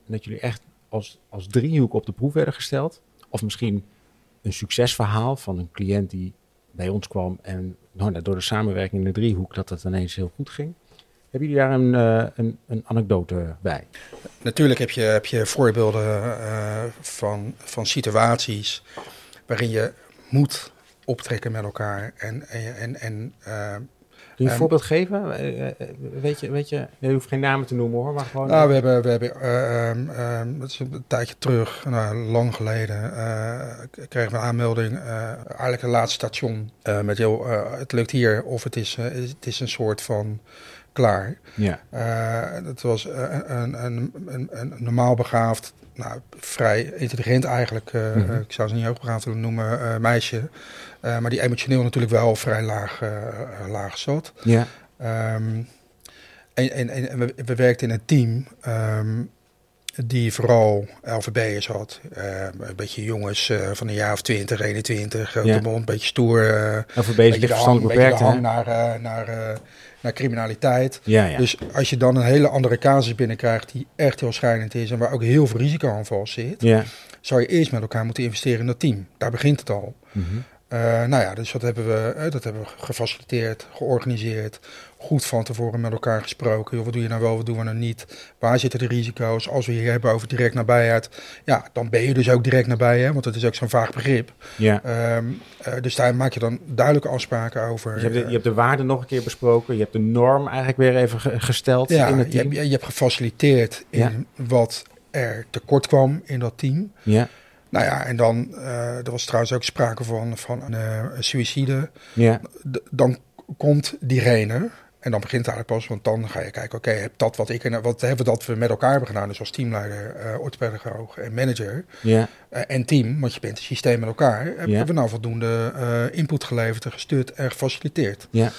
En dat jullie echt als, als driehoek op de proef werden gesteld? Of misschien een succesverhaal van een cliënt die bij ons kwam en nou, door de samenwerking in de driehoek dat het ineens heel goed ging. Hebben jullie daar een, uh, een, een, anekdote bij? Natuurlijk heb je, heb je voorbeelden uh, van, van situaties waarin je moet optrekken met elkaar en, en, en, uh, Kun je een voorbeeld geven? Eh, eh, weet je, weet je, je hoeft geen namen te noemen hoor, maar gewoon... Nou, we hebben, we hebben uh, um, dat is een tijdje terug, nou, lang geleden, uh, kregen we een aanmelding, eigenlijk het laatste station, met heel, het lukt hier of het is, het is een soort van klaar. Ja. dat was een, een, een, een, normaal begaafd, nou, vrij intelligent eigenlijk, mm -hmm. ik zou ze niet hoogbegaafd willen noemen, meisje. Uh, maar die emotioneel natuurlijk wel vrij laag, uh, laag zat. Ja. Um, en, en, en we, we, werkten in een team um, die vooral LVB'ers had. Uh, een beetje jongens van een jaar of 20, 21, grote ja. mond, een beetje stoer. LVB'ers die verstand beperkt. Een naar, naar, naar criminaliteit. Ja, ja. Dus als je dan een hele andere casus binnenkrijgt die echt heel schrijnend is en waar ook heel veel risico aan vast zit, ja. zou je eerst met elkaar moeten investeren in dat team. Daar begint het al. Mm -hmm. Uh, nou ja, dus dat hebben, we, uh, dat hebben we gefaciliteerd, georganiseerd. Goed van tevoren met elkaar gesproken. Joh, wat doe je nou wel, wat doen we nou niet? Waar zitten de risico's? Als we hier hebben over direct nabijheid, ja, dan ben je dus ook direct nabij, hè, want dat is ook zo'n vaag begrip. Ja. Um, uh, dus daar maak je dan duidelijke afspraken over. Dus je, hebt de, je hebt de waarde nog een keer besproken. Je hebt de norm eigenlijk weer even ge gesteld ja, in het team. Je, hebt, je hebt gefaciliteerd in ja. wat er tekort kwam in dat team. Ja. Nou ja, en dan, uh, er was trouwens ook sprake van, van een, uh, een suïcide. Ja. D dan komt diegene, en dan begint het eigenlijk pas, want dan ga je kijken, oké, okay, heb dat wat ik en wat hebben dat we met elkaar hebben gedaan, dus als teamleider, uh, orthopedagoog en manager ja. en team, want je bent een systeem met elkaar, hebben ja. we nou voldoende input geleverd en gestuurd en gefaciliteerd. Ja.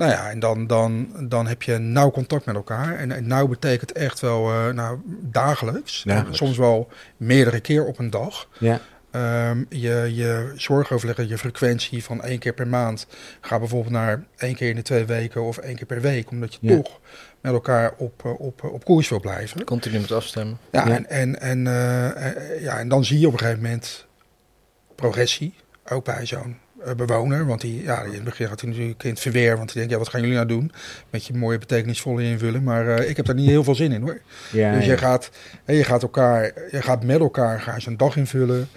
Nou ja, en dan, dan, dan heb je nauw contact met elkaar. En, en nauw betekent echt wel uh, nou, dagelijks. dagelijks. Soms wel meerdere keer op een dag. Ja. Um, je, je zorgoverleggen, je frequentie van één keer per maand... ga bijvoorbeeld naar één keer in de twee weken of één keer per week. Omdat je ja. toch met elkaar op, op, op koers wil blijven. Continu moet afstemmen. Ja, ja. En, en, en, uh, ja, en dan zie je op een gegeven moment progressie. Ook bij zo'n bewoner. Want die, ja, in het begin gaat hij natuurlijk in het verweer. Want die denkt, ja, wat gaan jullie nou doen? Met je mooie betekenisvolle invulling. Maar uh, ik heb daar niet heel veel zin in hoor. Ja, dus ja. je gaat, je gaat elkaar, je gaat met elkaar ga je zo'n dag invullen.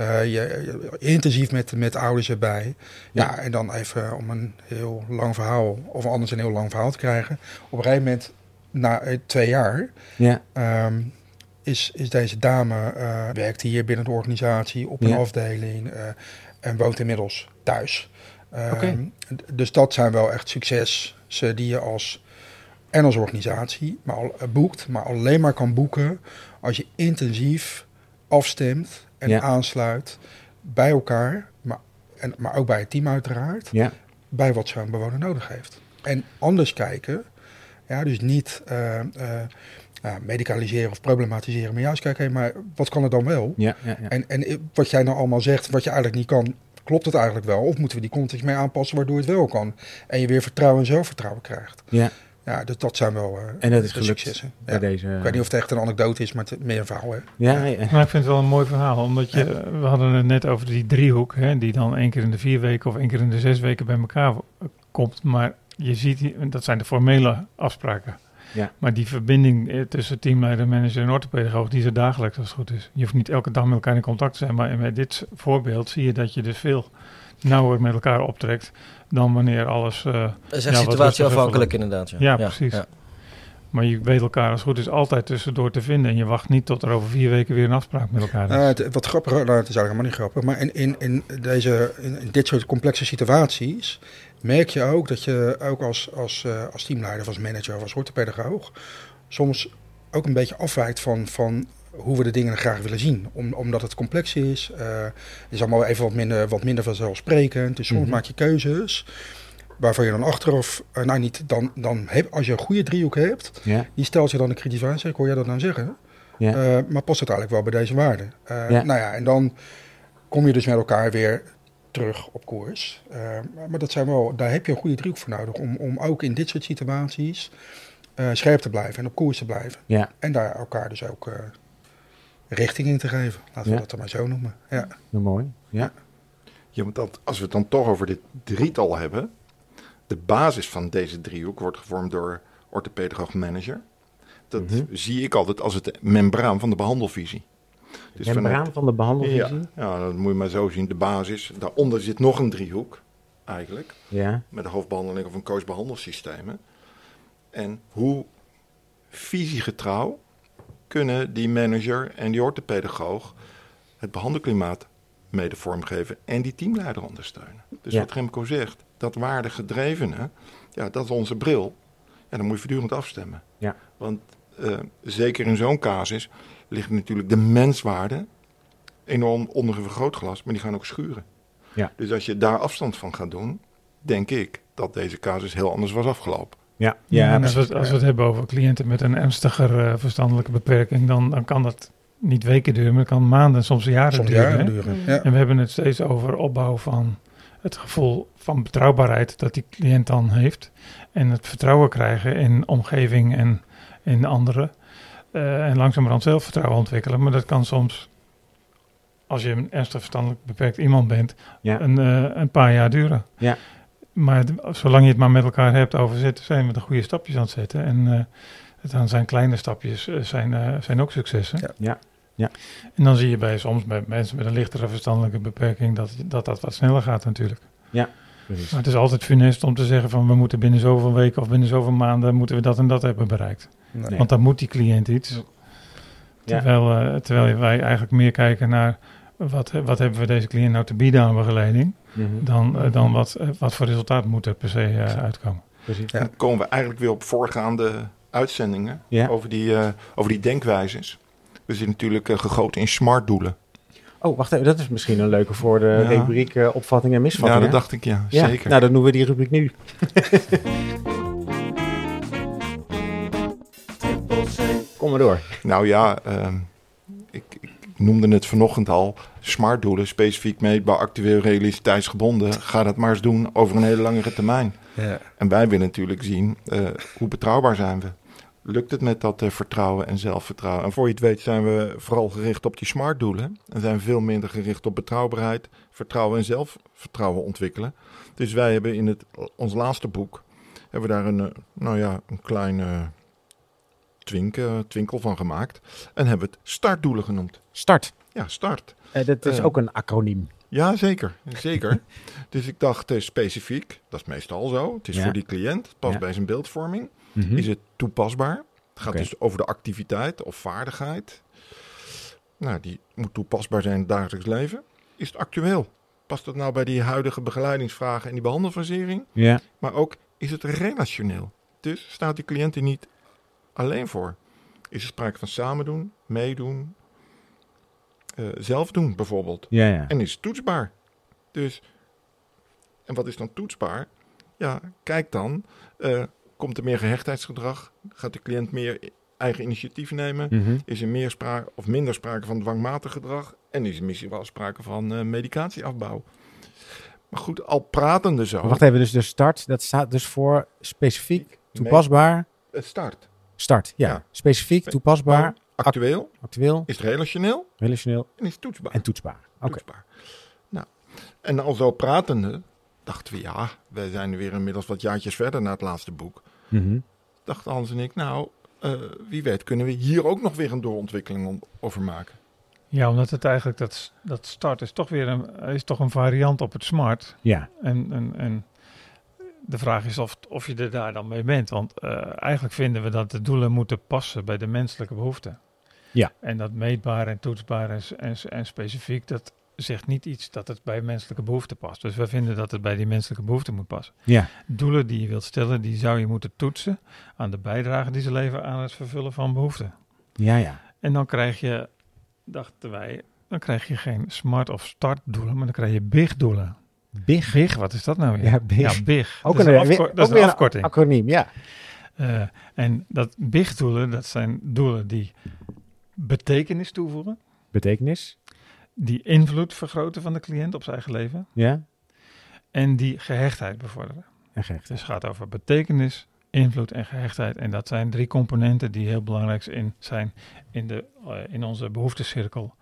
Uh, je, je, intensief met, met ouders erbij. Ja. ja. en dan even om een heel lang verhaal, of anders een heel lang verhaal te krijgen. Op een gegeven moment, na twee jaar, ja. um, is, is deze dame, uh, werkt hier binnen de organisatie op een Ja. afdeling uh, en woont inmiddels thuis. Oké. Dus dat zijn wel echt successen die je als en als organisatie maar al, uh, boekt, maar alleen maar kan boeken als je intensief afstemt en Ja. aansluit bij elkaar, maar, en, maar ook bij het team uiteraard, Ja. bij wat zo'n bewoner nodig heeft. En anders kijken, ja, dus niet eh, eh, ja, medicaliseren of problematiseren, maar juist kijken, hé, maar wat kan er dan wel? Ja, ja, ja. En, en wat jij nou allemaal zegt, wat je eigenlijk niet kan, klopt het eigenlijk wel? Of moeten we die context mee aanpassen waardoor het wel kan? En je weer vertrouwen en zelfvertrouwen krijgt. Ja. Ja, dus dat zijn wel uh, en dat is de gelukt successen. bij Ja. deze... Ik weet niet of het echt een anekdote is, maar het, meer een verhaal. Hè? Ja, ja. Maar ik vind het wel een mooi verhaal, omdat je, we hadden het net over die driehoek, hè, die dan één keer in de vier weken of één keer in de zes weken bij elkaar komt. Maar je ziet, dat zijn de formele afspraken. Ja. Maar die verbinding eh, tussen teamleider, manager en orthopedagoog, die is er dagelijks als het goed is. Je hoeft niet elke dag met elkaar in contact te zijn, maar met dit voorbeeld zie je dat je dus veel nauwer met elkaar optrekt dan wanneer alles... eh, Dat is echt situatieafhankelijk inderdaad. Ja, Ja, precies. maar je weet elkaar als het goed is altijd tussendoor te vinden. En je wacht niet tot er over vier weken weer een afspraak met elkaar is. Nou, het, wat grappiger, nou, het is eigenlijk helemaal niet grappig, maar in, in, in, deze, in, in dit soort complexe situaties merk je ook dat je ook als, als, eh, als teamleider, of als manager of als orthopedagoog soms ook een beetje afwijkt van, van hoe we de dingen graag willen zien. Om, omdat het complex is, eh, het is allemaal even wat minder, wat minder vanzelfsprekend. Dus soms Mhm. maak je keuzes waarvan je dan achteraf, eh, nou niet, dan, dan heb, als je een goede driehoek hebt, die stelt je dan een kritische vraag. Zeg, hoor jij dat nou zeggen? Maar past het eigenlijk wel bij deze waarden? Ja. Nou ja, en dan kom je dus met elkaar weer terug op koers. Eh, maar- dat zijn wel, daar heb je een goede driehoek voor nodig. Om, om ook in dit soort situaties eh, scherp te blijven en op koers te blijven. Ja. En daar elkaar dus ook eh, richting in te geven. Laten we Ja. dat dan maar zo noemen. Ja. Nou, mooi. Ja. Ja, want dat, als we het dan toch over dit drietal hebben. De basis van deze driehoek wordt gevormd door orthopedagoog manager. Dat Mhm. zie ik altijd als het membraan van de behandelvisie. Dus membraan van de behandelvisie. Ja, ja, dat moet je maar zo zien. De basis. Daaronder zit nog een driehoek, eigenlijk. Ja. Met een hoofdbehandeling of een coachbehandelsystemen. En hoe visiegetrouw kunnen die manager en die orthopedagoog het behandelklimaat mede vormgeven en die teamleider ondersteunen. Dus Ja. wat Remco zegt, dat waardegedrevene, ja, dat is onze bril. En dan moet je voortdurend afstemmen. Ja. Want eh, zeker in zo'n casus ligt natuurlijk de menswaarde enorm onder een vergrootglas, maar die gaan ook schuren. Ja. Dus als je daar afstand van gaat doen, denk ik dat deze casus heel anders was afgelopen. Ja. Ja, Ja. en als we, het- als we het hebben over cliënten met een ernstiger eh, verstandelijke beperking, dan, dan kan dat niet weken duren, maar het kan maanden, soms jaren Soms duren. jaren duren. Mm. Ja. En we hebben het steeds over opbouw van het gevoel van betrouwbaarheid dat die cliënt dan heeft. En het vertrouwen krijgen in omgeving en in anderen. Eh, en langzamerhand zelfvertrouwen ontwikkelen. Maar dat kan soms, als je een ernstig verstandelijk beperkt iemand bent, Ja. een, eh, een paar jaar duren. Ja. Maar zolang je het maar met elkaar hebt over zitten, zijn we de goede stapjes aan het zetten. En eh, het dan zijn kleine stapjes zijn, eh, zijn ook successen. Ja. Ja. Ja. En dan zie je bij soms bij mensen met een lichtere verstandelijke beperking dat dat, dat wat sneller gaat natuurlijk. Precies. Maar het is altijd funest om te zeggen van we moeten binnen zoveel weken of binnen zoveel maanden moeten we dat en dat hebben bereikt. Nee. Want dan moet die cliënt iets. Ja. Terwijl, eh, terwijl wij eigenlijk meer kijken naar wat, wat hebben we deze cliënt nou te bieden aan begeleiding. Mhm. Dan, eh, dan wat, eh, wat voor resultaat moet er per se eh, uitkomen. Precies. Ja. Dan komen we eigenlijk weer op voorgaande uitzendingen Ja. over, die, eh, over die denkwijzes. We zitten natuurlijk eh, gegoten in smart doelen. Oh, wacht even. Dat is misschien een leuke voor de Ja. rubriek eh, opvatting en Ja, misvatting. dat dacht ik, ja, ja. zeker. Nou, dan doen we die rubriek nu. <laughs> Kom maar door. Nou ja, ehm, ik, ik noemde het vanochtend al. Smart doelen, specifiek meetbaar, actueel, realiteitsgebonden. Ga dat maar eens doen over een hele langere termijn. Ja. En wij willen natuurlijk zien eh, hoe betrouwbaar zijn we. Lukt het met dat eh, vertrouwen en zelfvertrouwen? En voor je het weet zijn we vooral gericht op die smart doelen. En zijn we veel minder gericht op betrouwbaarheid, vertrouwen en zelfvertrouwen ontwikkelen. Dus wij hebben in het, ons laatste boek hebben we daar een, eh, nou ja, een kleine twink, twinkel van gemaakt. En hebben we het startdoelen genoemd. Start. Ja, start. Eh, dat is Eh. ook een acroniem. Ja, zeker. zeker. <laughs> dus ik dacht eh, specifiek, dat is meestal zo. Het is Ja. voor die cliënt, het past Ja. bij zijn beeldvorming. Mhm. Is het toepasbaar? Het gaat dus over de activiteit of vaardigheid. Nou, die moet toepasbaar zijn in het dagelijks leven. Is het actueel? Past het nou bij die huidige begeleidingsvragen en die behandelfasering? Ja. Maar ook, is het relationeel? Dus staat die cliënt er niet alleen voor? Is er sprake van samen doen, meedoen, eh, zelf doen bijvoorbeeld? Ja, ja. En is het toetsbaar? Dus, en wat is dan toetsbaar? Ja, kijk dan, eh, komt er meer gehechtheidsgedrag? Gaat de cliënt meer eigen initiatief nemen? Mhm. Is er meer sprake of minder sprake van dwangmatig gedrag? En is er misschien wel sprake van uh, medicatieafbouw. Maar goed, al pratende zo. wacht even, dus de start, dat staat dus voor specifiek toepasbaar. Start. Start, ja. Specifiek toepasbaar. Actueel. Actueel. Is het relationeel. Relationeel. En is het toetsbaar. En toetsbaar. Oké. Nou, en al zo pratende dachten we, ja, wij zijn weer inmiddels wat jaartjes verder na het laatste boek. Mm Dachten Hans en ik, nou, uh, wie weet kunnen we hier ook nog weer een doorontwikkeling over maken. Ja, omdat het eigenlijk, dat, dat start is toch weer een, is toch een variant op het smart. Ja. En, en, en de vraag is of, of je er daar dan mee bent. Want uh, eigenlijk vinden we dat de doelen moeten passen bij de menselijke behoeften. Ja. En dat meetbaar en toetsbaar en, en, en specifiek, dat zegt niet iets dat het bij menselijke behoeften past. Dus we vinden dat het bij die menselijke behoeften moet passen. Ja. Doelen die je wilt stellen, die zou je moeten toetsen aan de bijdrage die ze leveren aan het vervullen van behoeften. Ja, ja. En dan krijg je, dachten wij, dan krijg je geen smart of start doelen, maar dan krijg je big doelen. Big? Big, wat is dat nou weer? Ja, big. Ja, big. Ook dat een, is een, dat is een afkorting. acroniem, ja. Uh, en dat big doelen, dat zijn doelen die betekenis toevoegen. Betekenis? Die invloed vergroten van de cliënt op zijn eigen leven. Ja. En die gehechtheid bevorderen. En gehechtheid. Dus het gaat over betekenis, invloed en gehechtheid. En dat zijn drie componenten die heel belangrijk in zijn in, de, uh, in onze behoeftecirkel.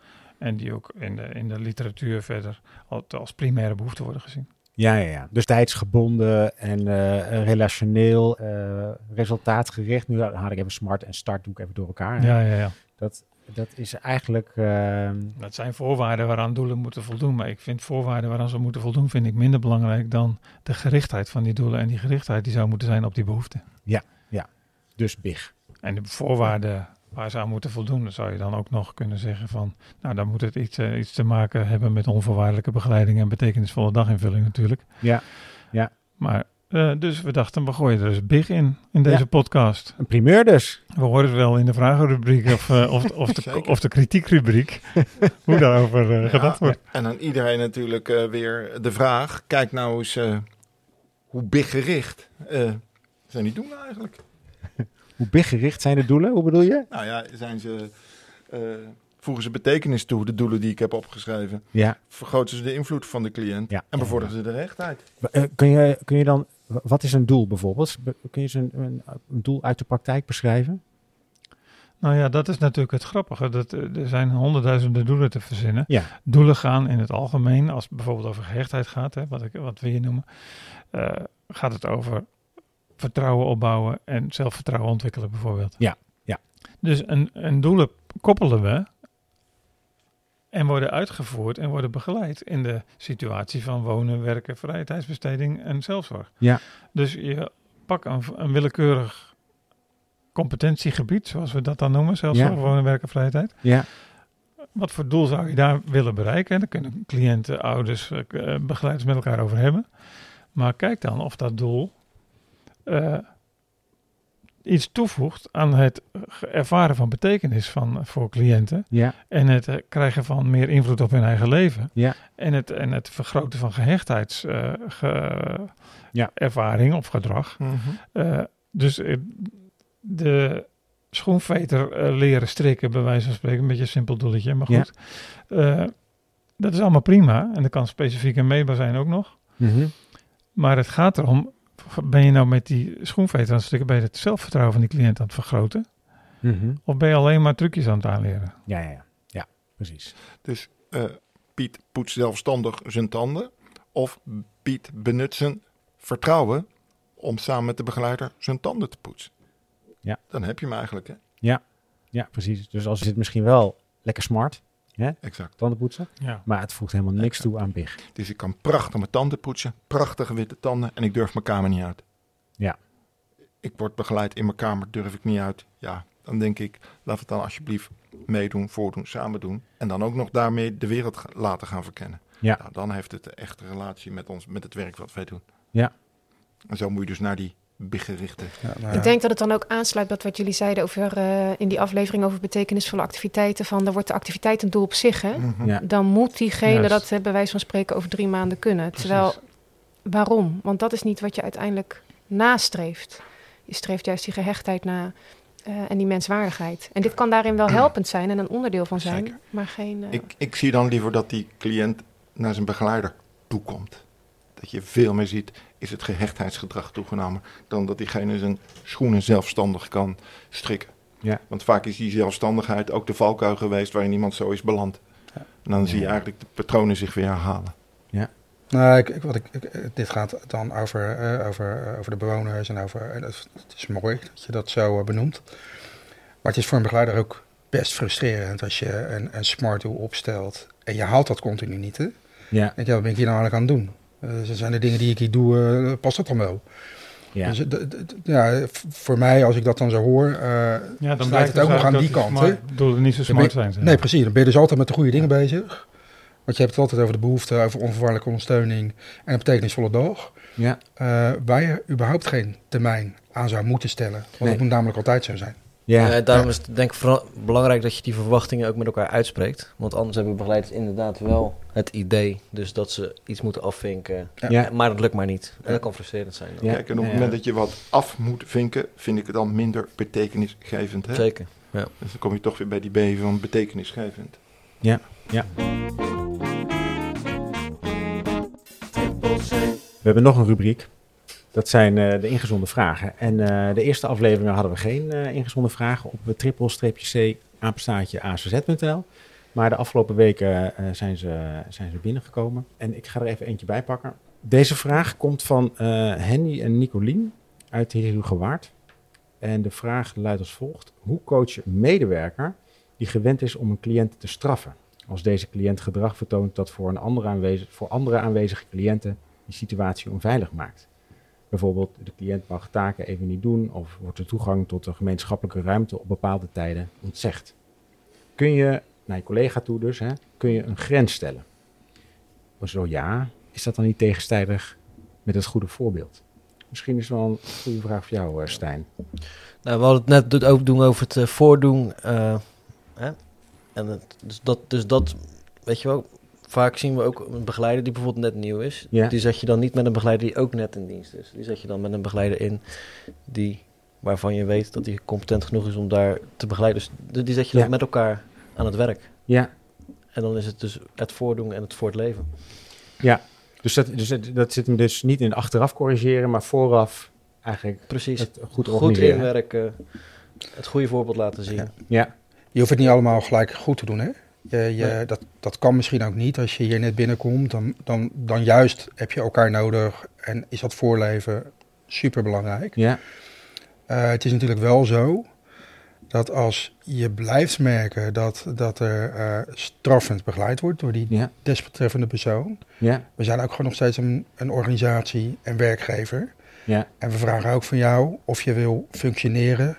En die ook in de, in de literatuur verder als primaire behoefte worden gezien. Ja, ja, ja. Dus tijdsgebonden en uh, relationeel, uh, resultaatgericht. Nu haal ik even smart en start doe ik even door elkaar. Ja, ja, ja. Dat, dat is eigenlijk... Uh... Dat zijn voorwaarden waaraan doelen moeten voldoen. Maar ik vind voorwaarden waaraan ze moeten voldoen, vind ik minder belangrijk dan de gerichtheid van die doelen. En die gerichtheid die zou moeten zijn op die behoeften. Ja, ja. Dus big. En de voorwaarden waar ze aan moeten voldoen, dan zou je dan ook nog kunnen zeggen van, nou dan moet het iets, uh, iets te maken hebben met onvoorwaardelijke begeleiding en betekenisvolle daginvulling natuurlijk. Ja, ja. Maar uh, dus we dachten, we gooien er dus big in, in deze ja. podcast. Een primeur dus. We horen het wel in de vragenrubriek of, uh, of, of, de, of de kritiekrubriek, <laughs> hoe daarover uh, gedacht wordt. En aan iedereen natuurlijk weer de vraag, kijk nou eens hoe big gericht zijn die doen eigenlijk. Hoe big gericht zijn de doelen? Hoe bedoel je? Nou ja, zijn ze, uh, voegen ze betekenis toe, de doelen die ik heb opgeschreven. Ja. Vergroten ze de invloed van de cliënt ja. en bevorderen ze de rechtheid. Uh, kun, je, kun je dan, wat is een doel bijvoorbeeld? Kun je een, een, een doel uit de praktijk beschrijven? Nou ja, dat is natuurlijk het grappige. Dat, er zijn honderdduizenden doelen te verzinnen. Ja. Doelen gaan in het algemeen, als het bijvoorbeeld over gehechtheid gaat, hè, wat, ik, wat we hier noemen, uh, gaat het over vertrouwen opbouwen en zelfvertrouwen ontwikkelen bijvoorbeeld. Ja, ja. Dus een, een doelen koppelen we en worden uitgevoerd en worden begeleid in de situatie van wonen, werken, vrije tijdsbesteding en zelfzorg. Ja. Dus je pakt een, een willekeurig competentiegebied, zoals we dat dan noemen, zelfzorg, Ja. wonen, werken, vrije tijd. Ja, Wat voor doel zou je daar willen bereiken? Daar kunnen cliënten, ouders, eh, begeleiders met elkaar over hebben. Maar kijk dan of dat doel uh, iets toevoegt aan het ervaren van betekenis van, voor cliënten. ja, En het uh, krijgen van meer invloed op hun eigen leven. Ja. En, het, en het vergroten van gehechtheidservaring uh, Ja. ervaring of gedrag. Mhm. Uh, dus de schoenveter leren strikken, bij wijze van spreken, een beetje een simpel doeletje, maar Ja. goed. dat is allemaal prima en dat kan specifiek en meetbaar zijn ook nog. Mhm. Maar het gaat erom, ben je nou met die schoenveter aan het strikken, ben je het zelfvertrouwen van die cliënt aan het vergroten? Mhm. Of ben je alleen maar trucjes aan het aanleren? Ja, ja, ja. Ja, precies. Dus eh, Piet poetst zelfstandig zijn tanden. Of Piet benut zijn vertrouwen om samen met de begeleider zijn tanden te poetsen. Ja. Dan heb je hem eigenlijk, hè? Ja, precies. Dus als zit misschien wel lekker smart, Exact. tanden poetsen, Ja. maar het voegt helemaal niks Exact. toe aan big. Dus ik kan prachtig mijn tanden poetsen, prachtige witte tanden en ik durf mijn kamer niet uit. Ja. Ik word begeleid in mijn kamer, durf ik niet uit. Ja, dan denk ik, laat het dan alsjeblieft meedoen, voordoen, samen doen. En dan ook nog daarmee de wereld laten gaan verkennen. Ja. Nou, dan heeft het een echte relatie met ons, met het werk wat wij doen. Ja. En zo moet je dus naar die Ja, nou ja. Ik denk dat het dan ook aansluit bij wat jullie zeiden over eh, in die aflevering over betekenisvolle activiteiten. Van dan wordt de activiteit een doel op zich. Hè? Mhm. Ja. Dan moet diegene Juist. dat eh, bij wijze van spreken over drie maanden kunnen. Terwijl, waarom? Want dat is niet wat je uiteindelijk nastreeft. Je streeft juist die gehechtheid na. eh, en die menswaardigheid. En dit kan daarin wel helpend zijn en een onderdeel van zijn, Zeker. maar geen... Ik, ik zie dan liever dat die cliënt naar zijn begeleider toekomt. Dat je veel meer ziet, is het gehechtheidsgedrag toegenomen, dan dat diegene zijn schoenen zelfstandig kan strikken. Ja. Want vaak is die zelfstandigheid ook de valkuil geweest waarin iemand zo is beland. En dan zie je eigenlijk de patronen zich weer herhalen. Nou, ik, ik- wat ik, ik- dit gaat dan over, eh, over, eh, over de bewoners en over. En het is mooi dat je dat zo eh, benoemt. Maar het is voor een begeleider ook best frustrerend als je een, een smart doel opstelt en je haalt dat continu niet. Hè? Ja, Denk je, wat ben ik hier nou eigenlijk aan het doen? Uh, zijn de dingen die ik hier doe, eh, past dat dan wel? ja. Dus, eh, ja, voor mij, als ik dat dan zo hoor, eh, Ja, dan blijkt het het ook nog aan die kant, smart doelen niet zo smart zijn. zeg. Nee, precies. Dan ben je dus altijd met de goede dingen bezig. Want je hebt het altijd over de behoefte, over onvoorwaardelijke ondersteuning en een betekenisvolle dag. ja. eh, waar je überhaupt geen termijn aan zou moeten stellen. Want Nee. dat moet namelijk altijd zo zijn. Ja. Eh, daarom is het denk ik vooral belangrijk dat je die verwachtingen ook met elkaar uitspreekt. Want anders hebben begeleiders inderdaad wel het idee. Dus dat ze iets moeten afvinken. Ja. Ja. Maar dat lukt maar niet. En dat kan frustrerend zijn. dan. Ja. Kijk, en op het Ja. moment dat je wat af moet vinken, vind ik het dan minder betekenisgevend. Hè? Zeker. Dus dan kom je toch weer bij die B van betekenisgevend. We hebben nog een rubriek. Dat zijn eh, de ingezonde vragen. En eh, de eerste afleveringen hadden we geen eh ingezonde vragen op triple-c apenstaartje. Maar de afgelopen weken zijn, ze, zijn ze binnengekomen. En ik ga er even eentje bij pakken. Deze vraag komt van Henny en Nicolien uit Heerhugowaard. En de vraag luidt als volgt. Hoe coach je een medewerker die gewend is om een cliënt te straffen? Als deze cliënt gedrag vertoont dat voor, een andere, aanwezig, voor andere aanwezige cliënten die situatie onveilig maakt. Bijvoorbeeld, de cliënt mag taken even niet doen of wordt de toegang tot de gemeenschappelijke ruimte op bepaalde tijden ontzegd. Kun je, naar je collega toe dus, hè, kun je een grens stellen? Zo ja, is dat dan niet tegenstrijdig met het goede voorbeeld? Misschien is wel een goede vraag voor jou, eh, Stijn. Nou, we hadden het net ook doen over het eh, voordoen. eh, hè? En dus, dat, dus dat, weet je wel, vaak zien we ook een begeleider die bijvoorbeeld net nieuw is. Ja. Die zet je dan niet met een begeleider die ook net in dienst is. Die zet je dan met een begeleider in die, waarvan je weet dat hij competent genoeg is om daar te begeleiden. Dus die zet je Ja. dan met elkaar aan het werk. Ja, En dan is het dus het voordoen en het voortleven. dus dat, dus dat, dat zit hem dus niet in achteraf corrigeren, maar vooraf eigenlijk Precies. het goed inwerken, het goede voorbeeld laten zien. Ja. Ja, Je hoeft het niet allemaal gelijk goed te doen, hè? Je, je, Nee. dat, dat kan misschien ook niet. Als je hier net binnenkomt, dan, dan, dan juist heb je elkaar nodig. En is dat voorleven super belangrijk. ja, Eh, het is natuurlijk wel zo dat als je blijft merken dat, dat er eh, straffend begeleid wordt door die ja, desbetreffende persoon. ja, We zijn ook gewoon nog steeds een, een organisatie en werkgever. ja, En we vragen ook van jou of je wil functioneren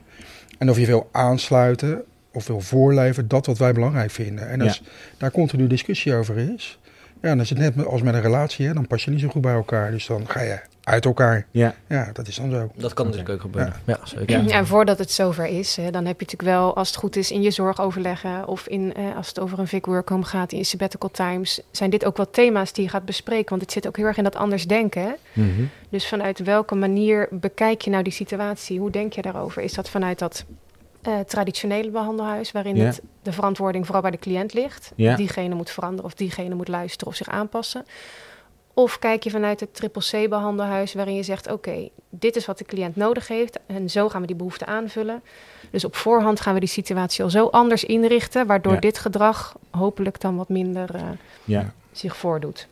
en of je wil aansluiten of wil voorleven dat wat wij belangrijk vinden. En als daar continu discussie over is, ja, dan is het net als met een relatie, hè, dan pas je niet zo goed bij elkaar. Dus dan ga je uit elkaar. ja, Ja, dat is dan zo. Dat kan natuurlijk ook gebeuren. Ja, zeker. Ja. En voordat het zover is, hè, dan heb je natuurlijk wel, als het goed is, in je zorg overleggen. Of in, eh, als het over een Vic Workhome gaat, in je sabbatical times. Zijn dit ook wel thema's die je gaat bespreken? Want het zit ook heel erg in dat anders denken. Hè? mhm, Dus vanuit welke manier bekijk je nou die situatie? Hoe denk je daarover? Is dat vanuit dat eh, traditionele behandelhuis, waarin Ja. het, de verantwoording vooral bij de cliënt ligt? Ja. Diegene moet veranderen of diegene moet luisteren of zich aanpassen. Of kijk je vanuit het triple C behandelhuis, waarin je zegt: Oké, dit is wat de cliënt nodig heeft en zo gaan we die behoefte aanvullen. Dus op voorhand gaan we die situatie al zo anders inrichten, waardoor Ja. dit gedrag hopelijk dan wat minder eh, ja, zich voordoet.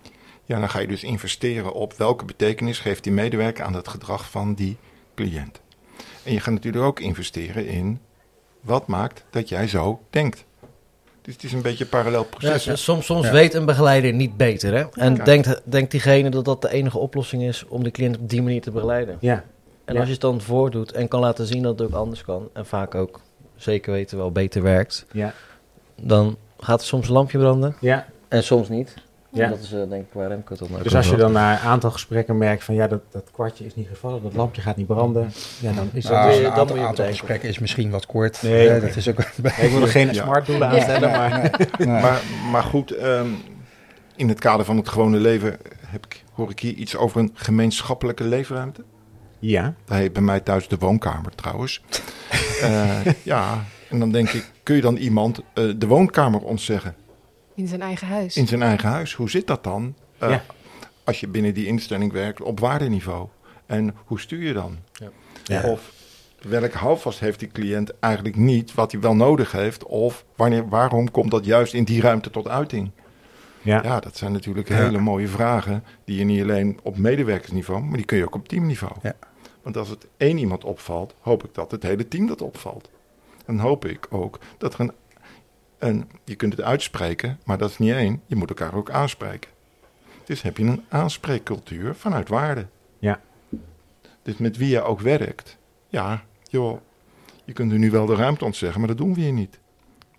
Ja, dan ga je dus investeren op welke betekenis geeft die medewerker aan het gedrag van die cliënt. En je gaat natuurlijk ook investeren in wat maakt dat jij zo denkt. Dus het is een beetje een parallel proces. soms soms Ja. weet een begeleider niet beter. Hè? En Ja. denkt, denkt diegene dat dat de enige oplossing is om de cliënt op die manier te begeleiden. ja, En Ja. als je het dan voordoet en kan laten zien dat het ook anders kan, en vaak ook zeker weten wel beter werkt, ja, dan gaat er soms een lampje branden ja. en soms niet. Ja. Dat is eh, denk ik waar Remco ook Dus als je dan na een aantal gesprekken merkt van ja, dat, dat kwartje is niet gevallen, dat lampje gaat niet branden, ja, dan is dat Nou, dus... een aantal, gesprekken is misschien wat kort. Nee, Eh, dat is ook Ik wil er geen Ja. smart doelen aanstellen, maar... Nee. Maar, maar goed, ehm, in het kader van het gewone leven heb ik, hoor ik hier iets over een gemeenschappelijke leefruimte. Ja, Dat heet bij mij thuis de woonkamer trouwens. Uh, ja, en dan denk ik, kun je dan iemand uh, de woonkamer ontzeggen? In zijn eigen huis. In zijn eigen huis. Hoe zit dat dan? Uh, ja. Als je binnen die instelling werkt op waardeniveau. En hoe stuur je dan? Ja. Ja. Of welk houvast heeft die cliënt eigenlijk niet wat hij wel nodig heeft? Of wanneer, waarom komt dat juist in die ruimte tot uiting? Ja, ja dat zijn natuurlijk hele mooie vragen die je niet alleen op medewerkersniveau, maar die kun je ook op teamniveau. Ja. Want als het één iemand opvalt, hoop ik dat het hele team dat opvalt. En hoop ik ook dat er een, een je kunt het uitspreken, maar dat is niet één, je moet elkaar ook aanspreken. Dus heb je een aanspreekcultuur vanuit waarde. Ja. Dus met wie je ook werkt, ja, joh, je kunt er nu wel de ruimte ontzeggen, maar dat doen we hier niet.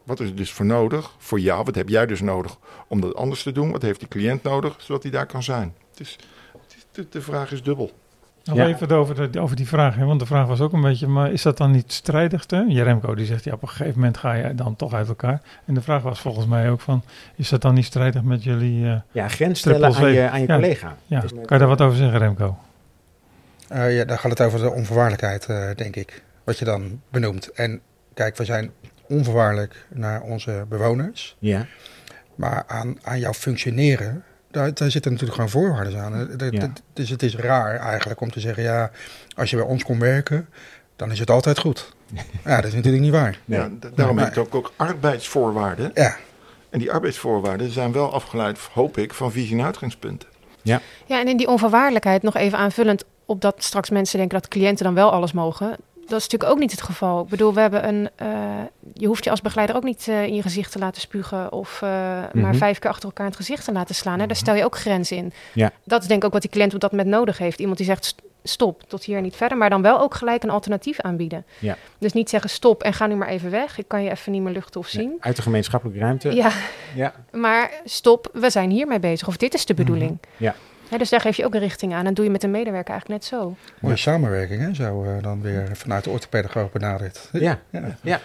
Wat is er dus voor nodig? Voor jou, wat heb jij dus nodig om dat anders te doen? Wat heeft die cliënt nodig, zodat hij daar kan zijn? Dus de vraag is dubbel. Nog even over, de, over die vraag, hè? want de vraag was ook een beetje, maar is dat dan niet strijdig? Hè? Jeremko die zegt, ja, op een gegeven moment ga je dan toch uit elkaar. En de vraag was volgens mij ook van, is dat dan niet strijdig met jullie... Uh, ja, grens stellen aan je, aan je collega. Ja. Dus kan je daar wat over zeggen, Remco? Uh, ja, dan gaat het over de onvoorwaardelijkheid, uh, denk ik, wat je dan benoemt. En kijk, we zijn onvoorwaardelijk naar onze bewoners. Ja. Maar aan, aan jouw functioneren, daar, daar zitten natuurlijk gewoon voorwaarden aan. Ja. Dus het is raar eigenlijk om te zeggen, ja, als je bij ons komt werken, dan is het altijd goed. <laughs> Ja, dat is natuurlijk niet waar. Ja, daarom heb je ook, ook arbeidsvoorwaarden. Ja. En die arbeidsvoorwaarden zijn wel afgeleid, hoop ik, van visie en uitgangspunten. Ja. ja, en in die onvoorwaardelijkheid nog even aanvullend op dat straks mensen denken dat cliënten dan wel alles mogen dat is natuurlijk ook niet het geval. Ik bedoel, we hebben een. Uh, je hoeft je als begeleider ook niet uh, in je gezicht te laten spugen. of uh, mm -hmm. maar vijf keer achter elkaar in het gezicht te laten slaan. Hè. Daar mhm. stel je ook grenzen in. Ja. Dat is denk ik ook wat die cliënt op dat moment nodig heeft. Iemand die zegt stop, tot hier niet verder. Maar dan wel ook gelijk een alternatief aanbieden. Ja. Dus niet zeggen stop en ga nu maar even weg. Ik kan je even niet meer luchten of zien. Ja, uit de gemeenschappelijke ruimte. Ja. ja. Maar stop, we zijn hiermee bezig. Of dit is de bedoeling. Mm -hmm. Ja dus daar geef je ook een richting aan. En doe je met een medewerker eigenlijk net zo. Mooie samenwerking, hè? Zo uh, dan weer vanuit de orthopedagoog benaderd. Ja, ja. ja.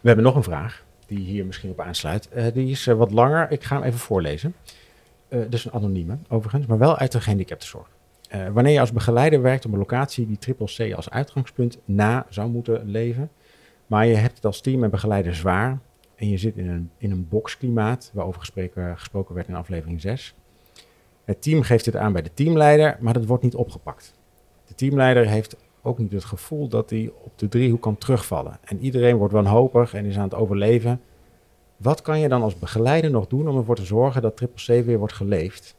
We hebben nog een vraag die hier misschien op aansluit. Uh, die is uh, wat langer. Ik ga hem even voorlezen. dus een anonieme, overigens, maar wel uit de gehandicaptenzorg. wanneer je als begeleider werkt op een locatie die triple C als uitgangspunt na zou moeten leven, maar je hebt het als team en begeleider zwaar en je zit in een, in een boxklimaat, waarover gesproken, gesproken werd in aflevering 6, het team geeft dit aan bij de teamleider, maar dat wordt niet opgepakt. De teamleider heeft ook niet het gevoel dat hij op de driehoek kan terugvallen. En iedereen wordt wanhopig en is aan het overleven. Wat kan je dan als begeleider nog doen om ervoor te zorgen dat Triple C weer wordt geleefd?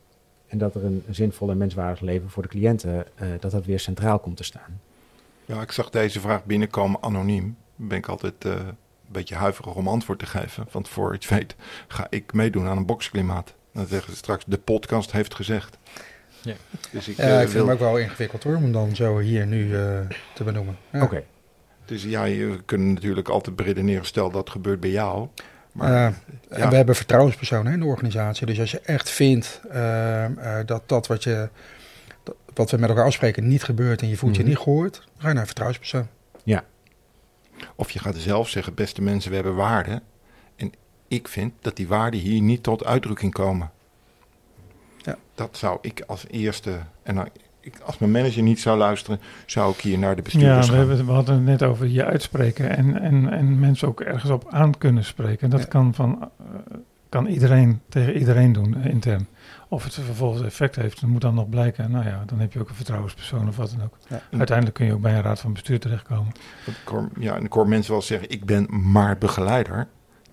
En dat er een zinvol en menswaardig leven voor de cliënten, uh, dat dat weer centraal komt te staan. Ja, ik zag deze vraag binnenkomen anoniem. Ben ik altijd uh, een beetje huiverig om antwoord te geven. Want voor iets weet ga ik meedoen aan een boksklimaat. Dan zeggen ze straks, de podcast heeft gezegd. Ja, dus ik, ja, ik vind wil... hem ook wel ingewikkeld hoor, om dan zo hier nu uh, te benoemen. Ja. Oké. Dus ja, je kunt natuurlijk altijd beredeneren, stel dat gebeurt bij jou. Maar, uh, ja. we hebben vertrouwenspersonen in de organisatie. Dus als je echt vindt uh, dat dat wat, je, dat, wat we met elkaar afspreken niet gebeurt en je voelt mm -hmm. je mhm. niet gehoord, ga je naar een vertrouwenspersoon. Ja. Of je gaat zelf zeggen, beste mensen, we hebben waarden ik vind dat die waarden hier niet tot uitdrukking komen. Ja. Dat zou ik als eerste, en als mijn manager niet zou luisteren, zou ik hier naar de bestuurders ja, we Hebben, we hadden het net over je uitspreken en, en, en mensen ook ergens op aan kunnen spreken. Dat kan, van, uh, kan iedereen tegen iedereen doen, uh, intern. Of het vervolgens effect heeft, dat moet dan nog blijken. Nou ja, dan heb je ook een vertrouwenspersoon of wat dan ook. Ja. Uiteindelijk kun je ook bij een raad van bestuur terechtkomen. Ja, en ik hoor mensen wel zeggen, ik ben maar begeleider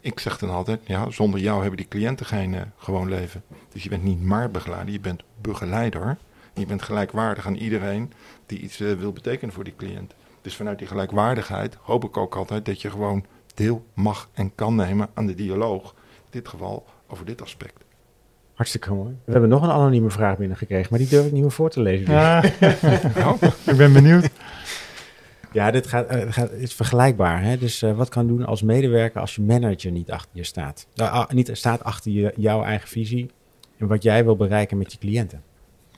ik zeg dan altijd, ja, zonder jou hebben die cliënten geen uh, gewoon leven. Dus je bent niet maar begeleider, je bent begeleider. Je bent gelijkwaardig aan iedereen die iets uh, wil betekenen voor die cliënt. Dus vanuit die gelijkwaardigheid hoop ik ook altijd dat je gewoon deel mag en kan nemen aan de dialoog. In dit geval over dit aspect. Hartstikke mooi. We hebben nog een anonieme vraag binnengekregen, maar die durf ik niet meer voor te lezen. Dus. Ja. <laughs> ik ben benieuwd. Ja, dit gaat, uh, gaat, is vergelijkbaar. Hè? Dus uh, wat kan doen als medewerker als je manager niet achter je staat? Uh, niet staat achter je, jouw eigen visie en wat jij wil bereiken met je cliënten.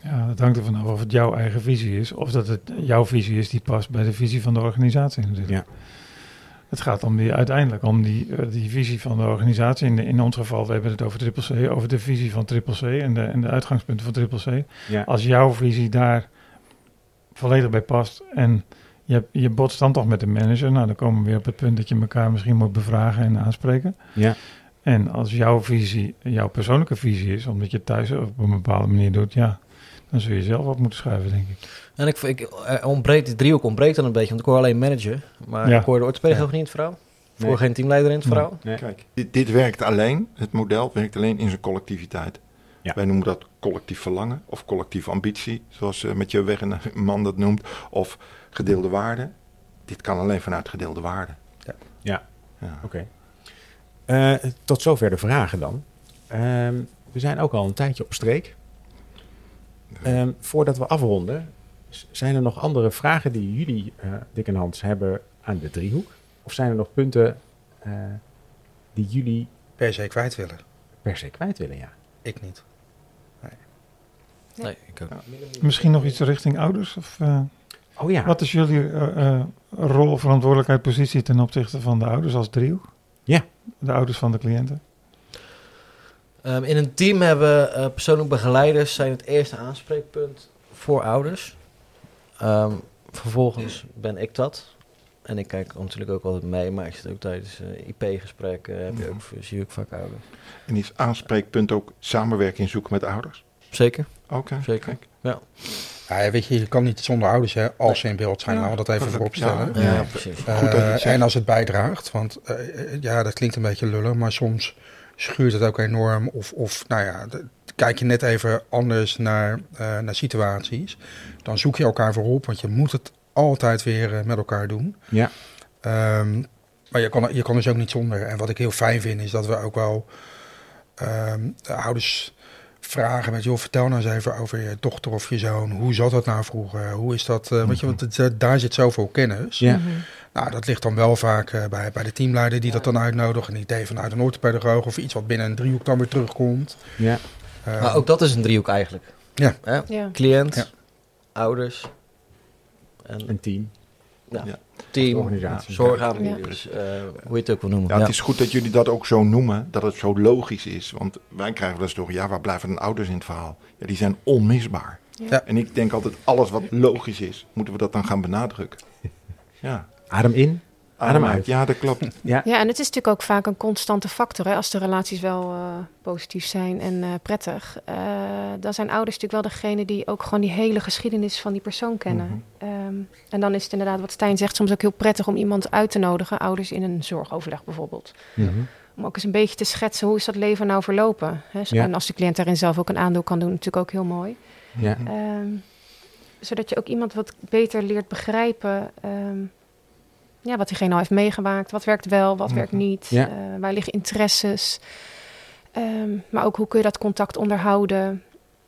Ja, dat hangt ervan af of het jouw eigen visie is of dat het jouw visie is die past bij de visie van de organisatie natuurlijk. Ja. Het gaat om die, uiteindelijk om die, uh, die visie van de organisatie. In, de, in ons geval, we hebben het over Triple C, over de visie van Triple C en de, en de uitgangspunten van Triple C. Ja. Als jouw visie daar volledig bij past en je, hebt, je botst dan toch met de manager. Nou, dan komen we weer op het punt dat je elkaar misschien moet bevragen en aanspreken. Ja. En als jouw visie, jouw persoonlijke visie is, omdat je het thuis op een bepaalde manier doet, ja, dan zul je zelf op moeten schuiven, denk ik. En ik, ik er ontbreekt, die driehoek ontbreekt dan een beetje, want ik hoor alleen manager. Maar Ja. ik hoor de orthopedagoog Ja. niet in het verhaal. Ik Nee. hoor geen teamleider in het verhaal. Nee. Kijk, dit, dit werkt alleen, het model werkt alleen in zijn collectiviteit. Ja. Wij noemen dat collectief verlangen of collectieve ambitie, zoals uh, met je weg een man dat noemt, of gedeelde waarden. Dit kan alleen vanuit gedeelde waarden. Ja. Ja. Ja. Oké. Eh, tot zover de vragen dan. Ehm, we zijn ook al een tijdje op streek. Ehm, voordat we afronden, zijn er nog andere vragen die jullie, eh Dick en Hans, hebben aan de driehoek? Of zijn er nog punten eh, die jullie Per se kwijt willen. per se kwijt willen? Ja. Ik niet. Nee, ik ook. Misschien nog iets richting ouders? Of, eh, Oh ja. Wat is jullie eh, eh, rol, verantwoordelijkheid, positie ten opzichte van de ouders als driehoek? Ja. De ouders van de cliënten? Ehm, in een team hebben eh persoonlijk begeleiders zijn het eerste aanspreekpunt voor ouders. Ehm, vervolgens ben ik dat. En ik kijk natuurlijk ook altijd mee, maar ik zit ook tijdens IP-gesprekken, heb je ook, zie je ook vaak ouders. En is aanspreekpunt ook samenwerking zoeken met ouders? Zeker, Oké, zeker. kijk. Ja, Ja, weet je, je kan niet zonder ouders, hè, als ze in beeld zijn. Ja, Laten we dat even voorop stellen. ja. ja, precies. Eh, en als het bijdraagt, want eh, eh, ja, dat klinkt een beetje lullig, maar soms schuurt het ook enorm. Of, of nou ja, de- kijk je net even anders naar, eh, naar situaties, dan zoek je elkaar voorop, want je moet het altijd weer met elkaar doen. Ja. Ehm, maar je kan, je kan dus ook niet zonder. En wat ik heel fijn vind, is dat we ook wel ehm, de ouders vragen met, joh, vertel nou eens even over je dochter of je zoon. Hoe zat dat nou vroeger? Hoe is dat? Weet je, want het, eh, daar zit zoveel kennis. Ja. Mhm. Nou, dat ligt dan wel vaak eh, bij, bij de teamleider die dat dan uitnodigt. Een idee vanuit een orthopedagoog of iets wat binnen een driehoek dan weer terugkomt. Ja. Eh, Maar ook dat is een driehoek eigenlijk. Ja. Ja. Cliënt, Ja. ouders en Een team. ja, Ja. team, Organisatie. zorgaanbieders, eh, hoe je het ook wil noemen. Ja, Ja, Het is goed dat jullie dat ook zo noemen, dat het zo logisch is. Want wij krijgen eens door, ja, waar blijven dan ouders in het verhaal? Ja, die zijn onmisbaar. Ja. En ik denk altijd, alles wat logisch is, moeten we dat dan gaan benadrukken. Ja, Adem in. Adem uit. Ja, dat klopt. <laughs> Ja, en het is natuurlijk ook vaak een constante factor. Hè? Als de relaties wel eh, positief zijn en eh, prettig, eh, dan zijn ouders natuurlijk wel degene die ook gewoon die hele geschiedenis van die persoon kennen. Mhm. Ehm, en dan is het inderdaad, wat Stijn zegt, soms ook heel prettig om iemand uit te nodigen, ouders in een zorgoverleg bijvoorbeeld. Mhm. Om ook eens een beetje te schetsen hoe is dat leven nou verlopen. Hè? Ja. En als de cliënt daarin zelf ook een aandeel kan doen, natuurlijk ook heel mooi. Ja. Ehm, zodat je ook iemand wat beter leert begrijpen. ehm, ja, wat diegene al heeft meegemaakt. Wat werkt wel, wat werkt Mhm. niet. Ja. eh, waar liggen interesses. Ehm, maar ook hoe kun je dat contact onderhouden.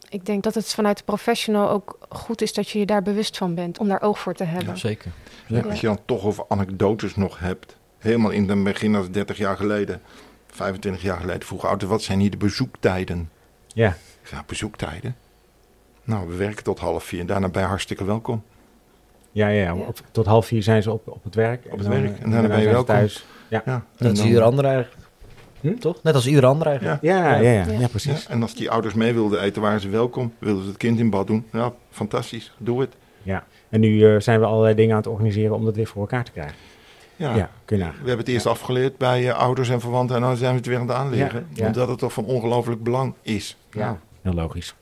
Ik denk dat het vanuit de professional ook goed is dat je je daar bewust van bent. Om daar oog voor te hebben. zeker. Ja. Als je dan toch over anekdotes nog hebt, helemaal in het begin, als 30 jaar geleden, 25 jaar geleden, vroegen ouders, wat zijn hier de bezoektijden? Ja. Ik zei, bezoektijden? Nou, we werken tot half vier en daarna je hartstikke welkom. Ja, ja, ja. Ja. Op- tot half vier zijn ze op, op het werk. Op het dan, werk. En daarna ben je zijn ze welkom. thuis. Ja, en Net als dan- ieder ander eigenlijk. Hm? Toch? Net als ieder ander eigenlijk. Ja. Ja, ja, ja, Ja. ja, precies. Ja, en als die ouders mee wilden eten, waren ze welkom. Wilden ze het kind in bad doen? Ja, fantastisch. Doe het. En nu eh, zijn we allerlei dingen aan het organiseren om dat weer voor elkaar te krijgen. Ja. Ja, kun je nagaan. We hebben het eerst afgeleerd bij eh, ouders en verwanten en nu zijn we het weer aan het aanleren. Ja, ja. Omdat het toch van ongelooflijk belang is. Ja. Heel logisch.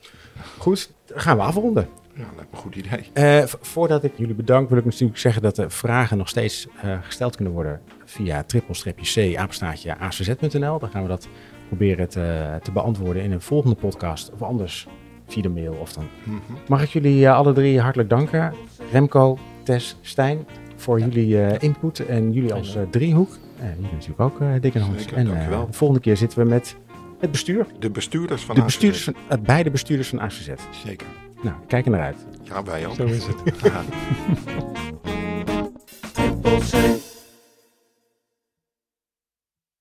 Goed, dan gaan we afronden. Ja, lijkt me een goed idee. Eh, voordat ik jullie bedank, wil ik natuurlijk zeggen dat de vragen nog steeds eh, gesteld kunnen worden via triple-c apenstaartje acz.nl. Dan gaan we dat proberen te, te beantwoorden in een volgende podcast of anders via de mail. Of dan. Mhm. Mag ik jullie eh, alle drie hartelijk danken. Remco, Tess, Stijn, voor jullie input en jullie als eh, driehoek. En jullie natuurlijk ook, eh Dick en Hans. Zeker, en de volgende keer zitten we met het bestuur. De bestuurders van De ACZ. bestuurders van, beide bestuurders van ACZ. Zeker. Nou, kijk er naar uit. Ja, wij ook. Zo is het. <laughs>